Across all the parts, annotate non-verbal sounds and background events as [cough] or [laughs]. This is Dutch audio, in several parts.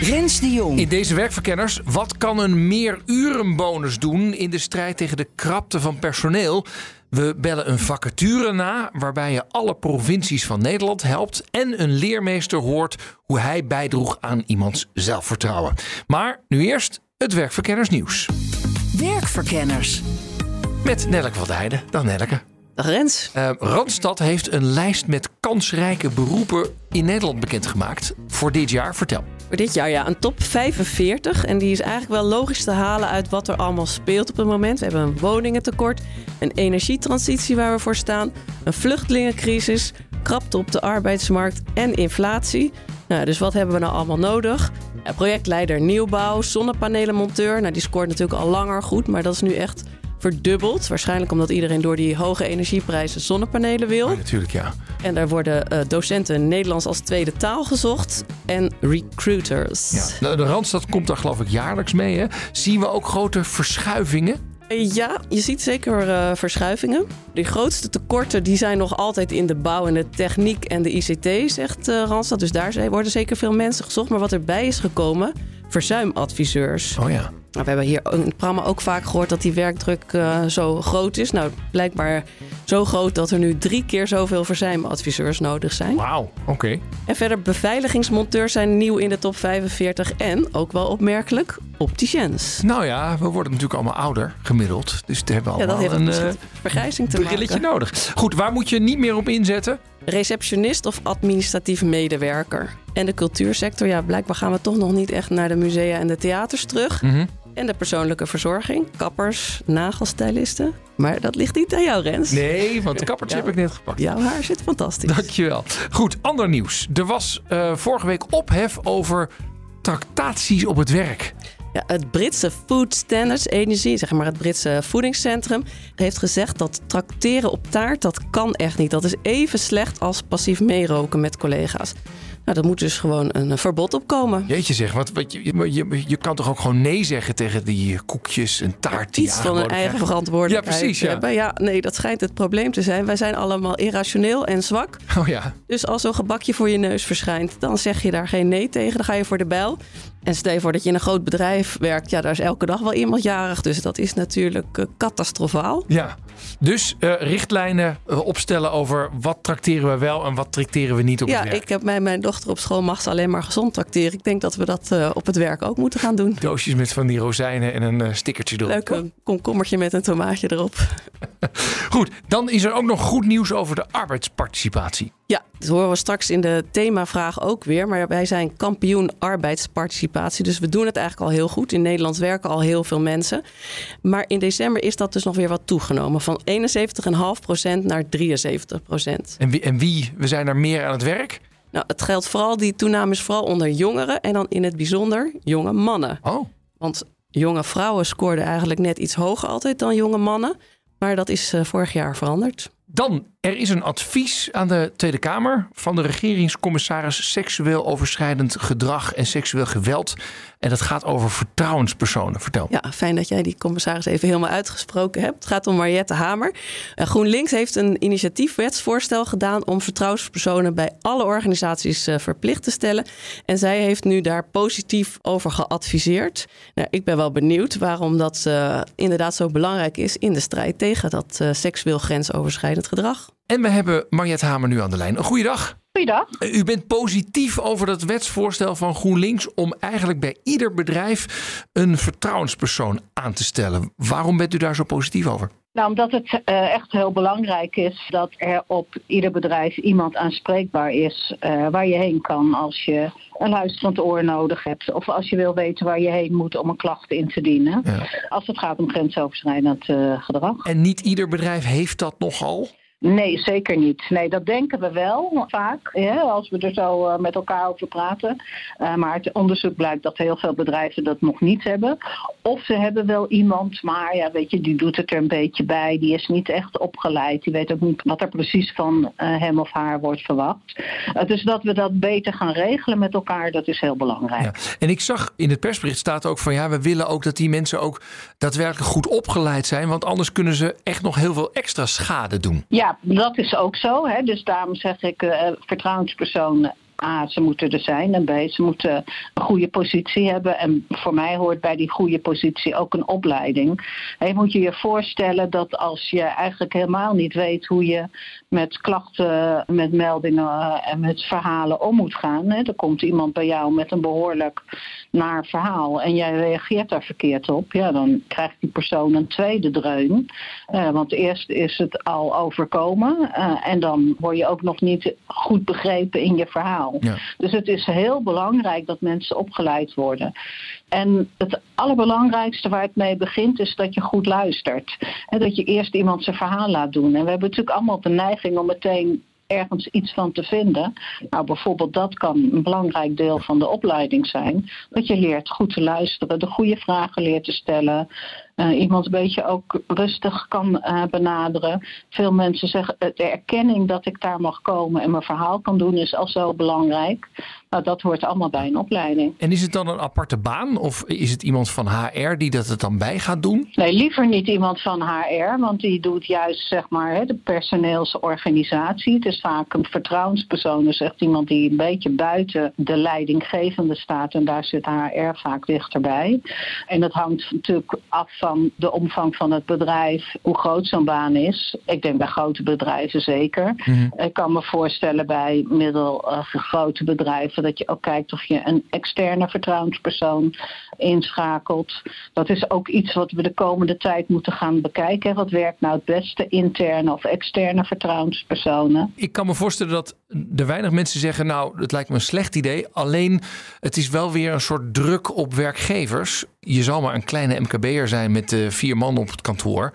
Rens de Jong. In deze werkverkenners, wat kan een meerurenbonus doen in de strijd tegen de krapte van personeel? We bellen een vacature na waarbij je alle provincies van Nederland helpt en een leermeester hoort hoe hij bijdroeg aan iemands zelfvertrouwen. Maar nu eerst het werkverkennersnieuws. Werkverkenners. Met Nelleke van Heijden. Dag Nelleke. Dag Rens. Uh, Randstad heeft een lijst met kansrijke beroepen in Nederland bekendgemaakt voor dit jaar. Vertel. Voor dit jaar ja, een top 45. En die is eigenlijk wel logisch te halen uit wat er allemaal speelt op het moment. We hebben een woningentekort, een energietransitie waar we voor staan, een vluchtelingencrisis, krapte op de arbeidsmarkt en inflatie. Nou, dus wat hebben we nou allemaal nodig? Projectleider nieuwbouw, zonnepanelenmonteur. Nou, die scoort natuurlijk al langer goed, maar dat is nu echt verdubbeld. Waarschijnlijk omdat iedereen door die hoge energieprijzen zonnepanelen wil. Ja, natuurlijk, ja. En daar worden uh, docenten Nederlands als tweede taal gezocht en recruiters. Ja. Nou, de Randstad komt daar geloof ik jaarlijks mee. Hè? Zien we ook grote verschuivingen? Ja, je ziet zeker uh, verschuivingen. De grootste tekorten die zijn nog altijd in de bouw en de techniek en de ICT, zegt uh, Randstad. Dus daar worden zeker veel mensen gezocht. Maar wat erbij is gekomen, verzuimadviseurs. Oh ja. Nou, we hebben hier in het programma ook vaak gehoord dat die werkdruk uh, zo groot is. Nou, blijkbaar zo groot dat er nu drie keer zoveel verzuimadviseurs nodig zijn. Wauw, oké. Okay. En verder beveiligingsmonteurs zijn nieuw in de top 45 en ook wel opmerkelijk opticiens. Nou ja, we worden natuurlijk allemaal ouder gemiddeld, dus we hebben allemaal ja, dat heeft een uh, vergrijzing te brilletje maken. nodig. Goed, waar moet je niet meer op inzetten? Receptionist of administratief medewerker. En de cultuursector, ja, blijkbaar gaan we toch nog niet echt naar de musea en de theaters terug. Mm -hmm. En de persoonlijke verzorging, kappers, nagelstylisten. Maar dat ligt niet aan jou, Rens. Nee, want de kappertje heb ik net gepakt. Jouw haar zit fantastisch. Dankjewel. Goed, ander nieuws. Er was uh, vorige week ophef over tractaties op het werk. Ja, het Britse Food Standards Agency, zeg maar het Britse voedingscentrum, heeft gezegd dat trakteren op taart, dat kan echt niet. Dat is even slecht als passief meeroken met collega's. Nou, daar moet dus gewoon een verbod op komen. Jeetje zeg, wat, wat, je, je, je kan toch ook gewoon nee zeggen tegen die koekjes en taart die Iets van een eigen verantwoordelijkheid Ja, precies, ja. hebben. Ja, nee, dat schijnt het probleem te zijn. Wij zijn allemaal irrationeel en zwak. Oh ja. Dus als zo'n gebakje voor je neus verschijnt, dan zeg je daar geen nee tegen. Dan ga je voor de bijl. En stel je voor dat je in een groot bedrijf werkt. Ja, daar is elke dag wel iemand jarig. Dus dat is natuurlijk uh, catastrofaal. Ja, dus uh, richtlijnen uh, opstellen over wat trakteren we wel en wat trakteren we niet op ja, het werk. ik heb mijn, mijn dochter op school mag ze alleen maar gezond trakteren. Ik denk dat we dat uh, op het werk ook moeten gaan doen. Doosjes met van die rozijnen en een stickertje erop. Leuk, een komkommertje met een tomaatje erop. [laughs] Goed, dan is er ook nog goed nieuws over de arbeidsparticipatie. Ja, dat horen we straks in de themavraag ook weer. Maar wij zijn kampioen arbeidsparticipatie. Dus we doen het eigenlijk al heel goed. In Nederland werken al heel veel mensen. Maar in december is dat dus nog weer wat toegenomen. Van 71,5% naar 73%. En wie, en wie? We zijn er meer aan het werk? Nou, het geldt vooral, die toename is vooral onder jongeren. En dan in het bijzonder jonge mannen. Oh. Want jonge vrouwen scoorden eigenlijk net iets hoger altijd dan jonge mannen. Maar dat is uh, vorig jaar veranderd. Dan, er is een advies aan de Tweede Kamer van de regeringscommissaris seksueel overschrijdend gedrag en seksueel geweld. En dat gaat over vertrouwenspersonen. Vertel. Ja, fijn dat jij die commissaris even helemaal uitgesproken hebt. Het gaat om Mariette Hamer. GroenLinks heeft een initiatiefwetsvoorstel gedaan om vertrouwenspersonen bij alle organisaties uh, verplicht te stellen. En zij heeft nu daar positief over geadviseerd. Nou, ik ben wel benieuwd waarom dat uh, inderdaad zo belangrijk is in de strijd tegen dat seksueel grensoverschrijdend gedrag. En we hebben Mariette Hamer nu aan de lijn. Goeiedag. Goeiedag. U bent positief over dat wetsvoorstel van GroenLinks om eigenlijk bij ieder bedrijf een vertrouwenspersoon aan te stellen. Waarom bent u daar zo positief over? Nou, omdat het uh, echt heel belangrijk is dat er op ieder bedrijf iemand aanspreekbaar is uh, waar je heen kan als je een luisterend oor nodig hebt. Of als je wil weten waar je heen moet om een klacht in te dienen. Ja. Als het gaat om grensoverschrijdend uh, gedrag. En niet ieder bedrijf heeft dat nogal? Nee, zeker niet. Nee, dat denken we wel vaak, hè, als we er zo uh, met elkaar over praten. Uh, maar het onderzoek blijkt dat heel veel bedrijven dat nog niet hebben. Of ze hebben wel iemand, maar ja, weet je, die doet het er een beetje bij. Die is niet echt opgeleid. Die weet ook niet wat er precies van uh, hem of haar wordt verwacht. dus dat we dat beter gaan regelen met elkaar, dat is heel belangrijk. Ja. En ik zag in het persbericht staat ook van ja, we willen ook dat die mensen ook daadwerkelijk goed opgeleid zijn. Want anders kunnen ze echt nog heel veel extra schade doen. Ja, dat is ook zo. Hè. Dus daarom zeg ik uh, A, ze moeten er zijn. En B, ze moeten een goede positie hebben. En voor mij hoort bij die goede positie ook een opleiding. je moet je je voorstellen dat als je eigenlijk helemaal niet weet hoe je met klachten, met meldingen eh, en met verhalen om moet gaan. Hè. Er komt iemand bij jou met een behoorlijk naar verhaal en jij reageert daar verkeerd op. Ja, dan krijgt die persoon een tweede dreun. Uh, want eerst is het al overkomen uh, en dan word je ook nog niet goed begrepen in je verhaal. Ja. Dus het is heel belangrijk dat mensen opgeleid worden. En het allerbelangrijkste waar het mee begint is dat je goed luistert. En dat je eerst iemand zijn verhaal laat doen. En we hebben natuurlijk allemaal de neiging om meteen ergens iets van te vinden. Nou, bijvoorbeeld dat kan een belangrijk deel van de opleiding zijn. Dat je leert goed te luisteren, de goede vragen leert te stellen. Uh, iemand een beetje ook rustig kan uh, benaderen. Veel mensen zeggen de erkenning dat ik daar mag komen en mijn verhaal kan doen is al zo belangrijk. Nou, dat hoort allemaal bij een opleiding. En is het dan een aparte baan of is het iemand van HR die dat het dan bij gaat doen? Nee, liever niet iemand van HR, want die doet juist zeg maar de personeelsorganisatie. Het is vaak een vertrouwenspersoon, dus echt iemand die een beetje buiten de leidinggevende staat en daar zit HR vaak dichterbij. En dat hangt natuurlijk af van de omvang van het bedrijf, hoe groot zo'n baan is. Ik denk bij grote bedrijven zeker. Mm-hmm. Ik kan me voorstellen bij middelgrote bedrijven dat je ook kijkt of je een externe vertrouwenspersoon inschakelt. Dat is ook iets wat we de komende tijd moeten gaan bekijken. Wat werkt nou het beste, interne of externe vertrouwenspersonen? Ik kan me voorstellen dat er weinig mensen zeggen, nou, het lijkt me een slecht idee. Alleen, het is wel weer een soort druk op werkgevers. Je zal maar een kleine MKB'er zijn met uh, vier man op het kantoor.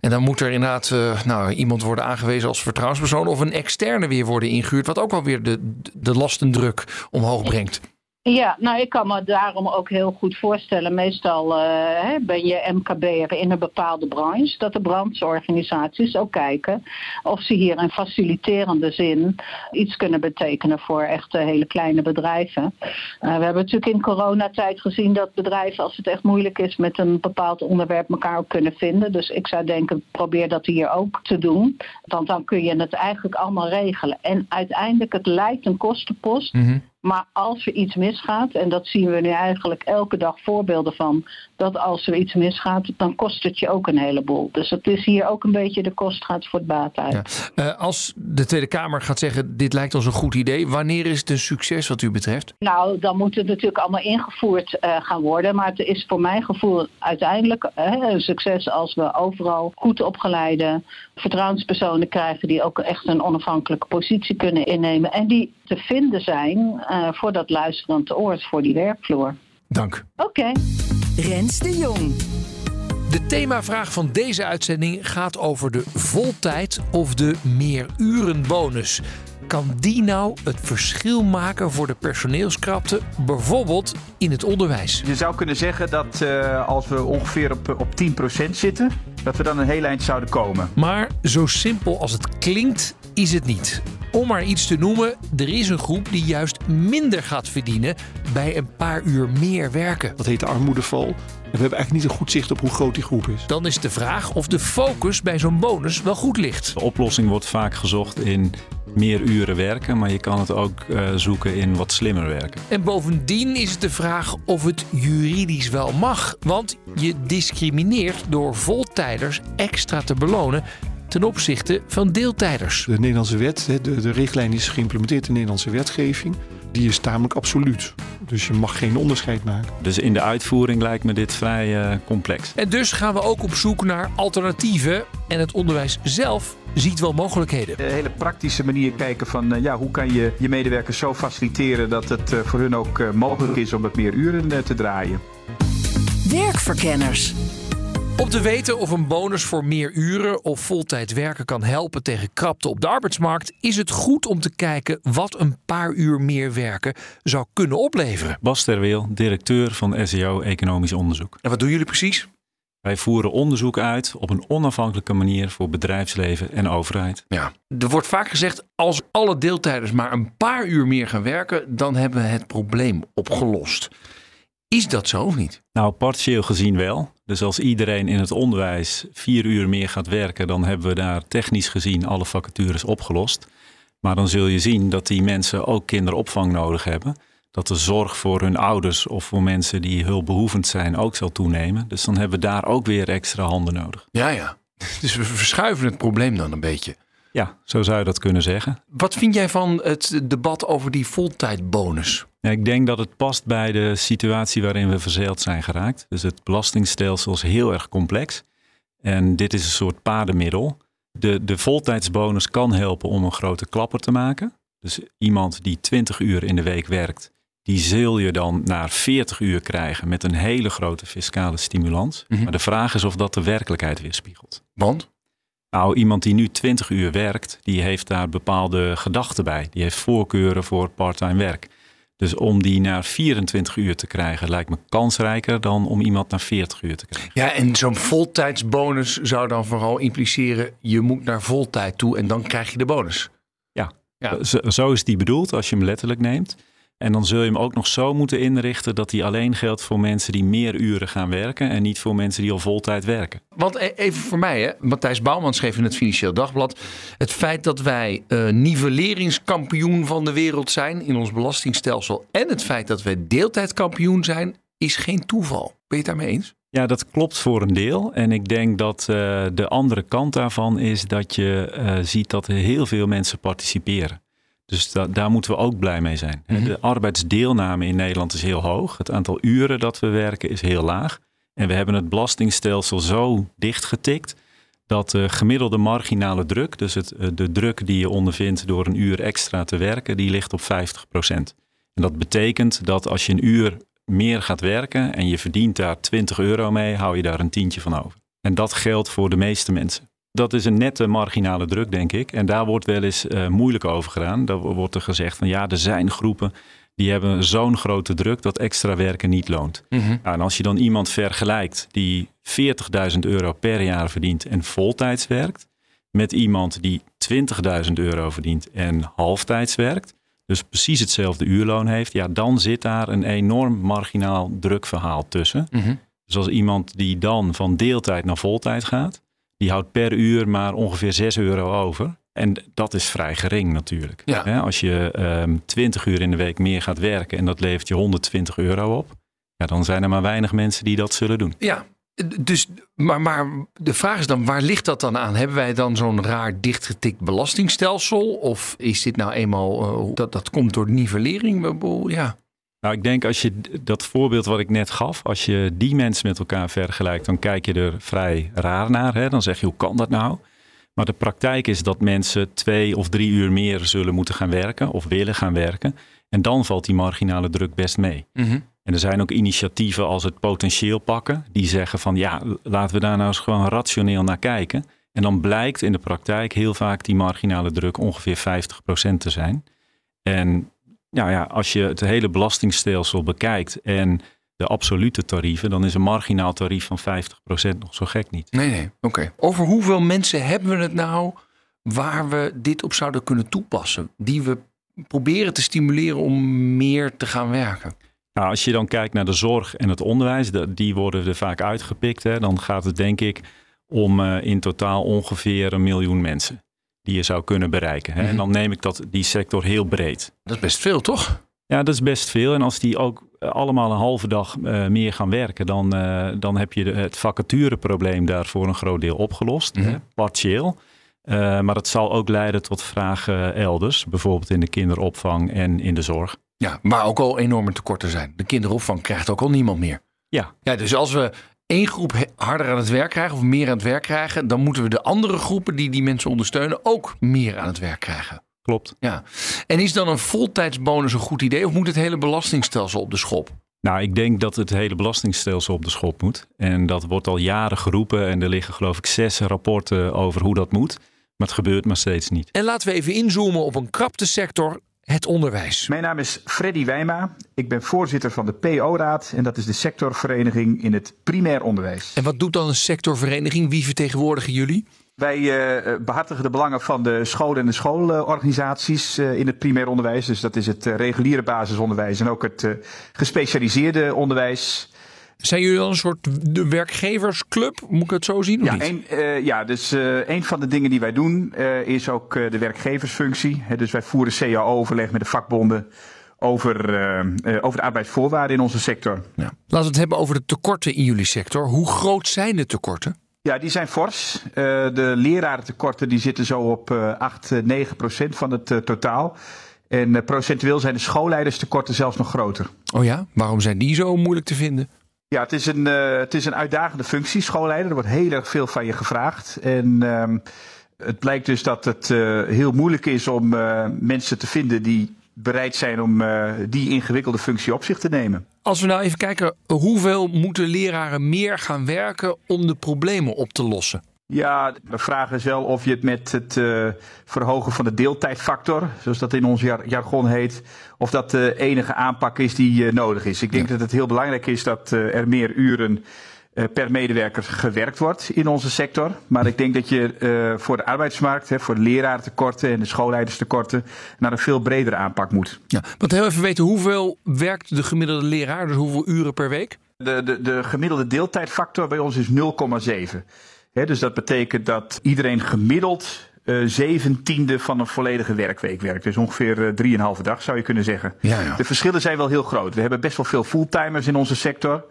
En dan moet er inderdaad uh, nou, iemand worden aangewezen als vertrouwenspersoon... of een externe weer worden ingehuurd... wat ook wel weer de, de lastendruk omhoog brengt. Ja, nou ik kan me daarom ook heel goed voorstellen. Meestal uh, ben je MKB'er in een bepaalde branche. Dat de brancheorganisaties ook kijken of ze hier in faciliterende zin iets kunnen betekenen voor echt hele kleine bedrijven. Uh, we hebben natuurlijk in coronatijd gezien dat bedrijven als het echt moeilijk is met een bepaald onderwerp elkaar ook kunnen vinden. Dus ik zou denken probeer dat hier ook te doen. Want dan kun je het eigenlijk allemaal regelen. En uiteindelijk het lijkt een kostenpost. Mm-hmm. Maar als er iets misgaat, en dat zien we nu eigenlijk elke dag voorbeelden van, dat als er iets misgaat, dan kost het je ook een heleboel. Dus het is hier ook een beetje de kost gaat voor het baat uit. Ja. Uh, als de Tweede Kamer gaat zeggen, dit lijkt ons een goed idee, wanneer is het een succes wat u betreft? Nou, dan moet het natuurlijk allemaal ingevoerd uh, gaan worden. Maar het is voor mijn gevoel uiteindelijk uh, een succes als we overal goed opgeleide vertrouwenspersonen krijgen die ook echt een onafhankelijke positie kunnen innemen. En die te vinden zijn uh, voor dat luisterend oord, voor die werkvloer. Dank. Oké. Okay. Rens de Jong. De themavraag van deze uitzending gaat over de voltijd of de meerurenbonus. Kan die nou het verschil maken voor de personeelskrapte, bijvoorbeeld in het onderwijs? Je zou kunnen zeggen dat uh, als we ongeveer op, op 10% zitten, dat we dan een heel eind zouden komen. Maar zo simpel als het klinkt, is het niet. Om maar iets te noemen, er is een groep die juist minder gaat verdienen bij een paar uur meer werken. Dat heet de armoedeval. En we hebben eigenlijk niet een goed zicht op hoe groot die groep is. Dan is de vraag of de focus bij zo'n bonus wel goed ligt. De oplossing wordt vaak gezocht in meer uren werken, maar je kan het ook uh, zoeken in wat slimmer werken. En bovendien is het de vraag of het juridisch wel mag. Want je discrimineert door voltijders extra te belonen ten opzichte van deeltijders. De Nederlandse wet, de, de richtlijn is geïmplementeerd in de Nederlandse wetgeving. Die is tamelijk absoluut. Dus je mag geen onderscheid maken. Dus in de uitvoering lijkt me dit vrij uh, complex. En dus gaan we ook op zoek naar alternatieven. En het onderwijs zelf ziet wel mogelijkheden. Een hele praktische manier kijken van uh, ja, hoe kan je je medewerkers zo faciliteren dat het uh, voor hun ook mogelijk is om wat meer uren te draaien. Werkverkenners. Om te weten of een bonus voor meer uren of voltijd werken kan helpen tegen krapte op de arbeidsmarkt, is het goed om te kijken wat een paar uur meer werken zou kunnen opleveren. Bas Terweel, directeur van SEO Economisch Onderzoek. En wat doen jullie precies? Wij voeren onderzoek uit op een onafhankelijke manier voor bedrijfsleven en overheid. Ja. Er wordt vaak gezegd, als alle deeltijders maar een paar uur meer gaan werken, dan hebben we het probleem opgelost. Is dat zo of niet? Nou, partieel gezien wel. Dus als iedereen in het onderwijs vier uur meer gaat werken, dan hebben we daar technisch gezien alle vacatures opgelost. Maar dan zul je zien dat die mensen ook kinderopvang nodig hebben. Dat de zorg voor hun ouders of voor mensen die hulpbehoevend zijn ook zal toenemen. Dus dan hebben we daar ook weer extra handen nodig. Ja, ja. [laughs] Dus we verschuiven het probleem dan een beetje. Ja, zo zou je dat kunnen zeggen. Wat vind jij van het debat over die voltijdbonus? Ja, ik denk dat het past bij de situatie waarin we verzeild zijn geraakt. Dus het belastingstelsel is heel erg complex. En dit is een soort padenmiddel. De, de voltijdsbonus kan helpen om een grote klapper te maken. Dus iemand die 20 uur in de week werkt, die zul je dan naar 40 uur krijgen met een hele grote fiscale stimulans. Mhm. Maar de vraag is of dat de werkelijkheid weerspiegelt. Want? Nou, iemand die nu 20 uur werkt, die heeft daar bepaalde gedachten bij. Die heeft voorkeuren voor parttime werk. Dus om die naar 24 uur te krijgen lijkt me kansrijker dan om iemand naar 40 uur te krijgen. Ja, en zo'n voltijdsbonus zou dan vooral impliceren, je moet naar voltijd toe en dan krijg je de bonus. Ja, Ja. Zo, zo is die bedoeld als je hem letterlijk neemt. En dan zul je hem ook nog zo moeten inrichten dat die alleen geldt voor mensen die meer uren gaan werken en niet voor mensen die al voltijd werken. Want e- even voor mij, hè. Matthijs Bouwman schreef in het Financieel Dagblad. Het feit dat wij eh nivelleringskampioen van de wereld zijn in ons belastingstelsel. En het feit dat wij deeltijdkampioen zijn, is geen toeval. Ben je het daarmee eens? Ja, dat klopt voor een deel. En ik denk dat eh, de andere kant daarvan is dat je eh, ziet dat heel veel mensen participeren. Dus da- daar moeten we ook blij mee zijn. Mhm. De arbeidsdeelname in Nederland is heel hoog. Het aantal uren dat we werken is heel laag. En we hebben het belastingstelsel zo dichtgetikt dat de gemiddelde marginale druk, dus het, eh, de druk die je ondervindt door een uur extra te werken, die ligt op 50%. En dat betekent dat als je een uur meer gaat werken en je verdient daar 20 euro mee, hou je daar een tientje van over. En dat geldt voor de meeste mensen. Dat is een nette marginale druk, denk ik. En daar wordt wel eens eh, moeilijk over gedaan. Daar wordt er gezegd van ja, er zijn groepen die hebben zo'n grote druk dat extra werken niet loont. Nou, en als je dan iemand vergelijkt die 40.000 euro per jaar verdient en voltijds werkt, met iemand die 20.000 euro verdient en halftijds werkt, dus precies hetzelfde uurloon heeft, ja, dan zit daar een enorm marginaal drukverhaal tussen. Dus als iemand die dan van deeltijd naar voltijd gaat, die houdt per uur maar ongeveer 6 euro over. En dat is vrij gering natuurlijk. Ja. Als je ehm 20 uur in de week meer gaat werken en dat levert je 120 euro op, ja, dan zijn er maar weinig mensen die dat zullen doen. Ja, dus, maar, maar de vraag is dan, waar ligt dat dan aan? Hebben wij dan zo'n raar dichtgetikt belastingstelsel? Of is dit nou eenmaal, eh, dat, dat komt door nivellering? Ja. Nou, ik denk als je dat voorbeeld wat ik net gaf, als je die mensen met elkaar vergelijkt, dan kijk je er vrij raar naar. Hè? Dan zeg je, hoe kan dat nou? Maar de praktijk is dat mensen twee of drie uur meer zullen moeten gaan werken of willen gaan werken. En dan valt die marginale druk best mee. En er zijn ook initiatieven als het potentieel pakken, die zeggen van ja, laten we daar nou eens gewoon rationeel naar kijken. En dan blijkt in de praktijk heel vaak die marginale druk ongeveer 50% te zijn. En nou ja, als je het hele belastingstelsel bekijkt en de absolute tarieven, dan is een marginaal tarief van 50% nog zo gek niet. Nee, nee. Oké. Over hoeveel mensen hebben we het nou waar we dit op zouden kunnen toepassen? Die we proberen te stimuleren om meer te gaan werken. Nou, als je dan kijkt naar de zorg en het onderwijs, de- die worden er vaak uitgepikt. Hè, dan gaat het denk ik om eh, in totaal ongeveer een miljoen mensen die je zou kunnen bereiken. Hè. En dan neem ik dat, die sector heel breed. Dat is best veel, toch? Ja, dat is best veel. En als die ook eh, allemaal een halve dag eh, meer gaan werken, dan, eh, dan heb je de- het vacatureprobleem daar voor een groot deel opgelost. Mhm. hè, partieel. Maar het zal ook leiden tot vragen elders, bijvoorbeeld in de kinderopvang en in de zorg. Ja, maar ook al enorme tekorten zijn. De kinderopvang krijgt ook al niemand meer. Ja, Ja, dus als we één groep harder aan het werk krijgen of meer aan het werk krijgen, dan moeten we de andere groepen die die mensen ondersteunen ook meer aan het werk krijgen. klopt. Ja. En is dan een voltijdsbonus een goed idee of moet het hele belastingstelsel op de schop? Nou, ik denk dat het hele belastingstelsel op de schop moet. En dat wordt al jaren geroepen. En er liggen geloof ik zes rapporten over hoe dat moet. Maar het gebeurt maar steeds niet. En laten we even inzoomen op een krapte sector, het onderwijs. Mijn naam is Freddy Wijma. Ik ben voorzitter van de PO-raad. En dat is de sectorvereniging in het primair onderwijs. En wat doet dan een sectorvereniging? Wie vertegenwoordigen jullie? Wij uh, behartigen de belangen van de scholen en de schoolorganisaties uh, in het primair onderwijs. Dus dat is het uh, reguliere basisonderwijs en ook het gespecialiseerde onderwijs. Zijn jullie dan een soort de werkgeversclub? Moet ik het zo zien? Ja, een, ja, dus een van de dingen die wij doen is ook de werkgeversfunctie. Dus wij voeren CAO-overleg met de vakbonden over, over de arbeidsvoorwaarden in onze sector. Ja. Laten we het hebben over de tekorten in jullie sector. Hoe groot zijn de tekorten? Ja, die zijn fors. Uh, de lerarentekorten die zitten zo op uh, 8, 9 procent van het totaal. En procentueel zijn de schoolleiderstekorten zelfs nog groter. Oh ja? Waarom zijn die zo moeilijk te vinden? Ja, het is een, het is een uitdagende functie, schoolleider. Er wordt heel erg veel van je gevraagd. En ehm, het blijkt dus dat het heel moeilijk is om mensen te vinden die bereid zijn om die ingewikkelde functie op zich te nemen. Als we nou even kijken, hoeveel moeten leraren meer gaan werken om de problemen op te lossen? Ja, we vragen is wel of je het met het uh, verhogen van de deeltijdfactor, zoals dat in ons jar jargon heet, of dat de enige aanpak is die uh, nodig is. Ik denk ja. dat het heel belangrijk is dat er meer uren per medewerker gewerkt wordt in onze sector. Maar ik denk dat je voor de arbeidsmarkt, hè, voor de leraartekorten en de schoolleiderstekorten, naar een veel bredere aanpak moet. Ja, want heel even weten, hoeveel werkt de gemiddelde leraar? Dus hoeveel uren per week? De, de, de gemiddelde deeltijdfactor bij ons is 0,7. Dus dat betekent dat iedereen gemiddeld uh, zeventiende van een volledige werkweek werkt. Dus ongeveer drieënhalve dag zou je kunnen zeggen. Ja, ja. De verschillen zijn wel heel groot. We hebben best wel veel fulltimers in onze sector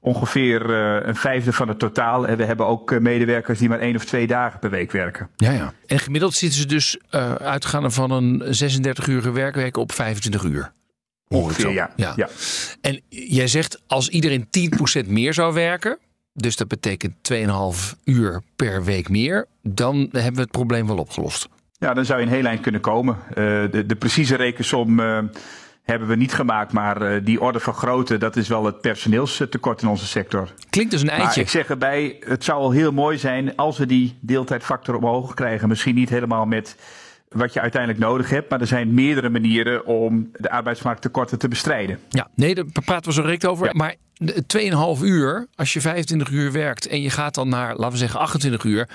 ongeveer uh, een vijfde van het totaal. En we hebben ook uh, medewerkers die maar één of twee dagen per week werken. Ja, ja. En gemiddeld zitten ze dus uh, uitgaande van een 36-urige werkweek op 25 uur. Ongeveer, ja. ja. ja. En jij zegt als iedereen 10% meer zou werken, dus dat betekent 2,5 uur per week meer, dan hebben we het probleem wel opgelost. Ja, dan zou je een heel eind kunnen komen. de, de precieze rekensom hebben we niet gemaakt. Maar uh, die orde van grootte, dat is wel het personeelstekort in onze sector. Klinkt dus een eitje. Maar ik zeg erbij, het zou al heel mooi zijn als we die deeltijdfactor omhoog krijgen. Misschien niet helemaal met wat je uiteindelijk nodig hebt. Maar er zijn meerdere manieren om de arbeidsmarkttekorten te bestrijden. Ja, nee, daar praten we zo direct over. Ja. Maar 2,5 uur, als je 25 uur werkt en je gaat dan naar, laten we zeggen, 28 uur.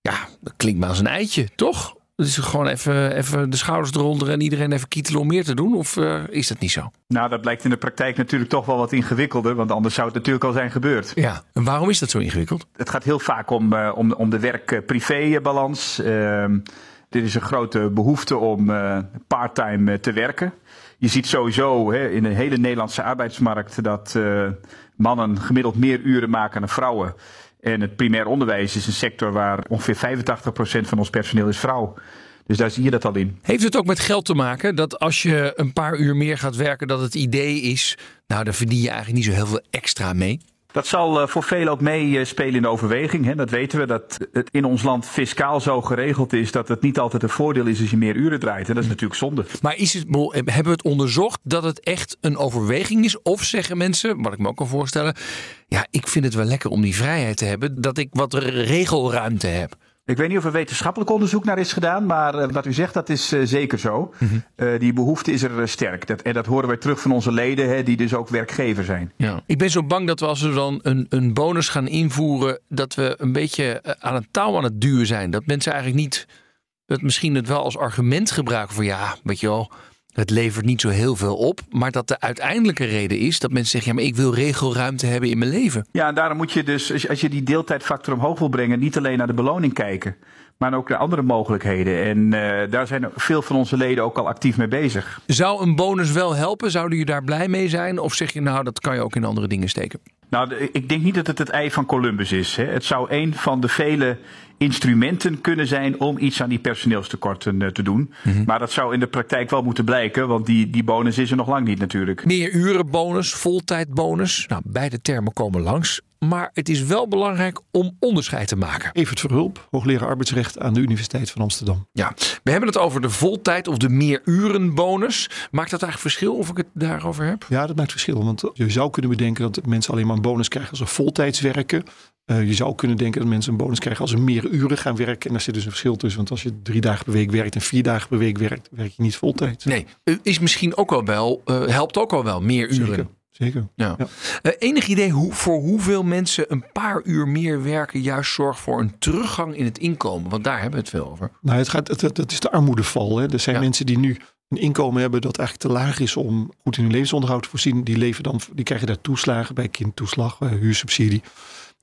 Ja, dat klinkt maar als een eitje, toch? Dus gewoon even, even de schouders eronder en iedereen even kietelen om meer te doen? Of uh, is dat niet zo? Nou, dat blijkt in de praktijk natuurlijk toch wel wat ingewikkelder. Want anders zou het natuurlijk al zijn gebeurd. Ja, en waarom is dat zo ingewikkeld? Het gaat heel vaak om, uh, om, om de werk-privé-balans. Uh, dit is een grote behoefte om uh, parttime te werken. Je ziet sowieso hè, in de hele Nederlandse arbeidsmarkt dat mannen gemiddeld meer uren maken dan vrouwen. En het primair onderwijs is een sector waar ongeveer 85% van ons personeel is vrouw. Dus daar zie je dat al in. Heeft het ook met geld te maken dat als je een paar uur meer gaat werken, dat het idee is, nou daar verdien je eigenlijk niet zo heel veel extra mee? Dat zal voor velen ook meespelen in de overweging. Dat weten we, dat het in ons land fiscaal zo geregeld is dat het niet altijd een voordeel is als je meer uren draait. En dat is natuurlijk zonde. Maar is het, hebben we het onderzocht dat het echt een overweging is? Of zeggen mensen, wat ik me ook kan voorstellen, ja, ik vind het wel lekker om die vrijheid te hebben, dat ik wat regelruimte heb. Ik weet niet of er wetenschappelijk onderzoek naar is gedaan, maar uh, wat u zegt, dat is uh, zeker zo. Mm -hmm. uh, die behoefte is er sterk. Dat, en dat horen wij terug van onze leden, hè, die dus ook werkgever zijn. Ja. Ik ben zo bang dat we als we dan een, een bonus gaan invoeren, dat we een beetje aan het touw aan het duwen zijn. Dat mensen eigenlijk niet, dat misschien het wel als argument gebruiken voor ja, weet je wel, het levert niet zo heel veel op, maar dat de uiteindelijke reden is dat mensen zeggen: ja, maar ik wil regelruimte hebben in mijn leven. Ja, en daarom moet je dus, als je die deeltijdfactor omhoog wil brengen, niet alleen naar de beloning kijken, maar ook naar andere mogelijkheden. En uh, daar zijn veel van onze leden ook al actief mee bezig. Zou een bonus wel helpen? Zouden je daar blij mee zijn? Of zeg je nou, dat kan je ook in andere dingen steken? Nou, ik denk niet dat het het ei van Columbus is. Hè. Het zou een van de vele instrumenten kunnen zijn om iets aan die personeelstekorten eh, te doen. Mhm. Maar dat zou in de praktijk wel moeten blijken, want die, die bonus is er nog lang niet natuurlijk. Meer urenbonus, voltijdbonus. Nou, beide termen komen langs. Maar het is wel belangrijk om onderscheid te maken. Evert Verhulp, hoogleraar arbeidsrecht aan de Universiteit van Amsterdam. Ja, we hebben het over de voltijd of de meerurenbonus. Maakt dat eigenlijk verschil of ik het daarover heb? Ja, dat maakt verschil. Want je zou kunnen bedenken dat mensen alleen maar een bonus krijgen als ze voltijds werken. Uh, je zou kunnen denken dat mensen een bonus krijgen als ze meer uren gaan werken. En daar zit dus een verschil tussen. Want als je drie dagen per week werkt en vier dagen per week werkt, werk je niet voltijds. Nee, is misschien ook al wel, uh, helpt ook al wel meer uren. Zeker. Zeker. Ja. ja. Uh, enig idee hoe, voor hoeveel mensen een paar uur meer werken juist zorgt voor een teruggang in het inkomen? Want daar hebben we het veel over. Nou, het gaat, het, het is de armoedeval. Hè. Er zijn ja. mensen die nu een inkomen hebben dat eigenlijk te laag is om goed in hun levensonderhoud te voorzien. Die, leven dan, die krijgen daar toeslagen bij kindtoeslag, bij huursubsidie.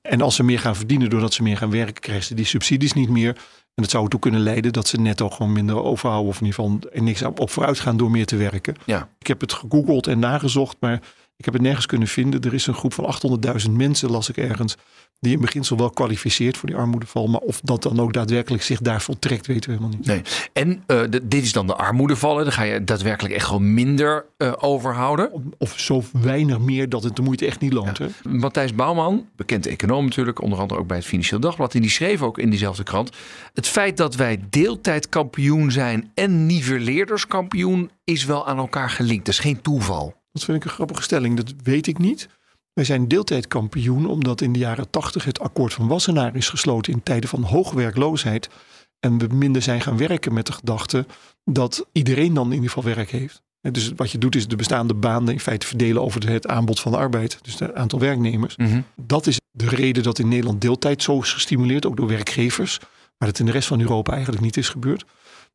En als ze meer gaan verdienen doordat ze meer gaan werken, krijgen ze die subsidies niet meer. En dat zou ertoe kunnen leiden dat ze netto gewoon minder overhouden. Of in ieder geval er niks op vooruit gaan door meer te werken. Ja. Ik heb het gegoogeld en nagezocht, maar ik heb het nergens kunnen vinden. Er is een groep van 800.000 mensen, las ik ergens, die in beginsel wel kwalificeert voor die armoedeval. Maar of dat dan ook daadwerkelijk zich daar voltrekt, weten we helemaal niet. Nee. En uh, de, dit is dan de armoedeval. Dan ga je daadwerkelijk echt gewoon minder uh, overhouden. Of, of, zo weinig meer dat het de moeite echt niet loont. Ja. Hè? Matthijs Bouwman, bekend econoom natuurlijk, onder andere ook bij het Financieel Dagblad. En die schreef ook in diezelfde krant. Het feit dat wij deeltijdkampioen zijn en nivelleerderskampioen is wel aan elkaar gelinkt. Dat is geen toeval. Dat vind ik een grappige stelling. Dat weet ik niet. Wij zijn deeltijdkampioen omdat in de jaren tachtig het akkoord van Wassenaar is gesloten in tijden van hoge werkloosheid. En we minder zijn gaan werken met de gedachte dat iedereen dan in ieder geval werk heeft. Dus wat je doet is de bestaande banen in feite verdelen over het aanbod van de arbeid. Dus het aantal werknemers. Mm -hmm. Dat is de reden dat in Nederland deeltijd zo is gestimuleerd, ook door werkgevers. Maar dat in de rest van Europa eigenlijk niet is gebeurd.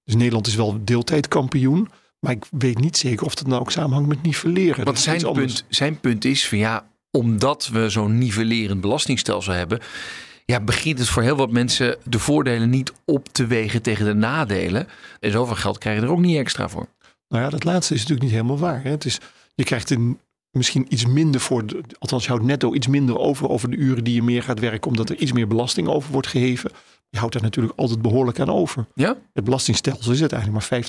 Dus Nederland is wel deeltijdkampioen. Maar ik weet niet zeker of dat nou ook samenhangt met nivelleren. Want zijn punt, zijn punt is van ja, omdat we zo'n nivellerend belastingstelsel hebben, ja, begint het voor heel wat mensen de voordelen niet op te wegen tegen de nadelen. En zoveel geld krijg je er ook niet extra voor. Nou ja, dat laatste is natuurlijk niet helemaal waar. Hè? Het is, je krijgt een, misschien iets minder voor, de, althans je houdt netto iets minder over over de uren die je meer gaat werken, omdat er iets meer belasting over wordt geheven. Je houdt daar natuurlijk altijd behoorlijk aan over. Ja? Het belastingstelsel is uiteindelijk maar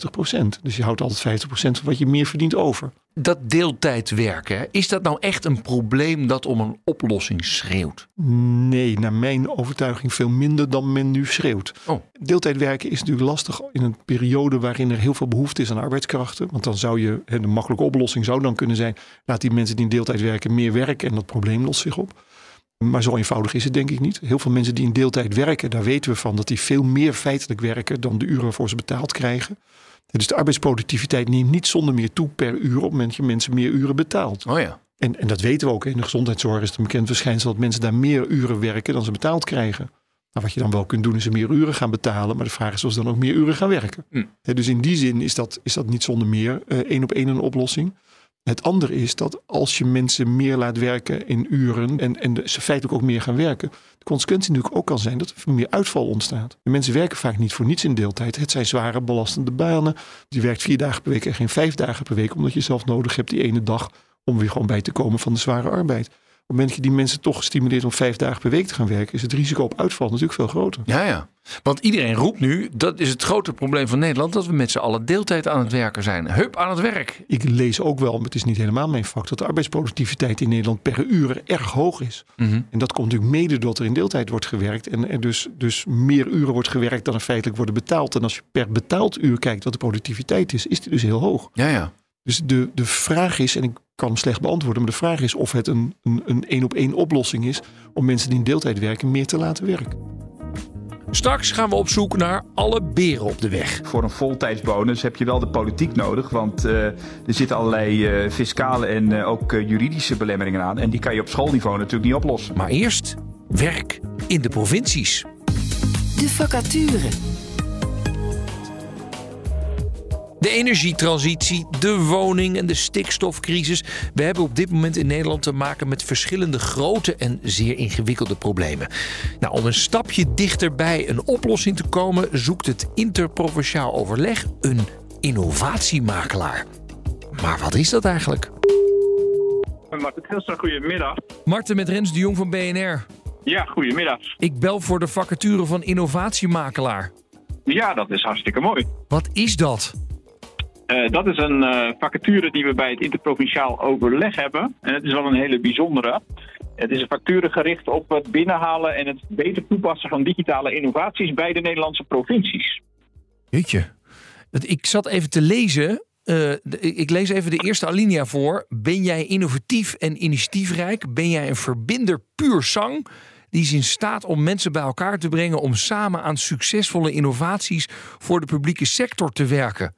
50%. Dus je houdt altijd 50% van wat je meer verdient over. Dat deeltijd werken, is dat nou echt een probleem dat om een oplossing schreeuwt? Nee, naar mijn overtuiging veel minder dan men nu schreeuwt. Oh. Deeltijd werken is natuurlijk lastig in een periode waarin er heel veel behoefte is aan arbeidskrachten. Want dan zou je, de makkelijke oplossing zou dan kunnen zijn, laat die mensen die in deeltijd werken meer werken en dat probleem lost zich op. Maar zo eenvoudig is het denk ik niet. Heel veel mensen die in deeltijd werken, daar weten we van dat die veel meer feitelijk werken dan de uren waarvoor ze betaald krijgen. Dus de arbeidsproductiviteit neemt niet zonder meer toe per uur op het moment dat je mensen meer uren betaalt. Oh ja. En, en dat weten we ook. In de gezondheidszorg is het een bekend verschijnsel dat mensen daar meer uren werken dan ze betaald krijgen. Nou, wat je dan wel kunt doen is ze meer uren gaan betalen. Maar de vraag is of ze dan ook meer uren gaan werken. Hm. He, dus in die zin is dat, is dat niet zonder meer uh, één op één een oplossing. Het andere is dat als je mensen meer laat werken in uren en, en ze feitelijk ook meer gaan werken, de consequentie natuurlijk ook kan zijn dat er meer uitval ontstaat. De mensen werken vaak niet voor niets in deeltijd. Het zijn zware, belastende banen. Je werkt vier dagen per week en geen vijf dagen per week, omdat je zelf nodig hebt die ene dag om weer gewoon bij te komen van de zware arbeid. Op het moment dat je die mensen toch stimuleert om vijf dagen per week te gaan werken, is het risico op uitval natuurlijk veel groter. Ja, ja. Want iedereen roept nu, dat is het grote probleem van Nederland, dat we met z'n allen deeltijd aan het werken zijn. Hup aan het werk. Ik lees ook wel, maar het is niet helemaal mijn vak, dat de arbeidsproductiviteit in Nederland per uur erg hoog is. Mm -hmm. En dat komt natuurlijk mede doordat er in deeltijd wordt gewerkt en er dus, dus meer uren wordt gewerkt dan er feitelijk worden betaald. En als je per betaald uur kijkt wat de productiviteit is, is die dus heel hoog. Ja, ja. Dus de, de vraag is, en ik kan hem slecht beantwoorden, maar de vraag is of het een een, een, een op één oplossing is om mensen die in deeltijd werken meer te laten werken. Straks gaan we op zoek naar alle beren op de weg. Voor een voltijdsbonus heb je wel de politiek nodig, want uh, er zitten allerlei uh, fiscale en uh, ook juridische belemmeringen aan. En die kan je op schoolniveau natuurlijk niet oplossen. Maar eerst werk in de provincies. De vacature. De energietransitie, de woning en de stikstofcrisis. We hebben op dit moment in Nederland te maken met verschillende grote en zeer ingewikkelde problemen. Nou, om een stapje dichterbij een oplossing te komen, zoekt het interprovinciaal overleg een innovatiemakelaar. Maar wat is dat eigenlijk? Marten goedemiddag. Marten met Rens de Jong van BNR. Ja, goedemiddag. Ik bel voor de vacature van innovatiemakelaar. Ja, dat is hartstikke mooi. Wat is dat? Uh, dat is een uh, vacature die we bij het interprovinciaal overleg hebben. En het is wel een hele bijzondere. Het is een vacature gericht op het binnenhalen en het beter toepassen van digitale innovaties bij de Nederlandse provincies. Jeetje. Ik zat even te lezen. Uh, ik lees even de eerste alinea voor. Ben jij innovatief en initiatiefrijk? Ben jij een verbinder puur zang? Die is in staat om mensen bij elkaar te brengen om samen aan succesvolle innovaties voor de publieke sector te werken.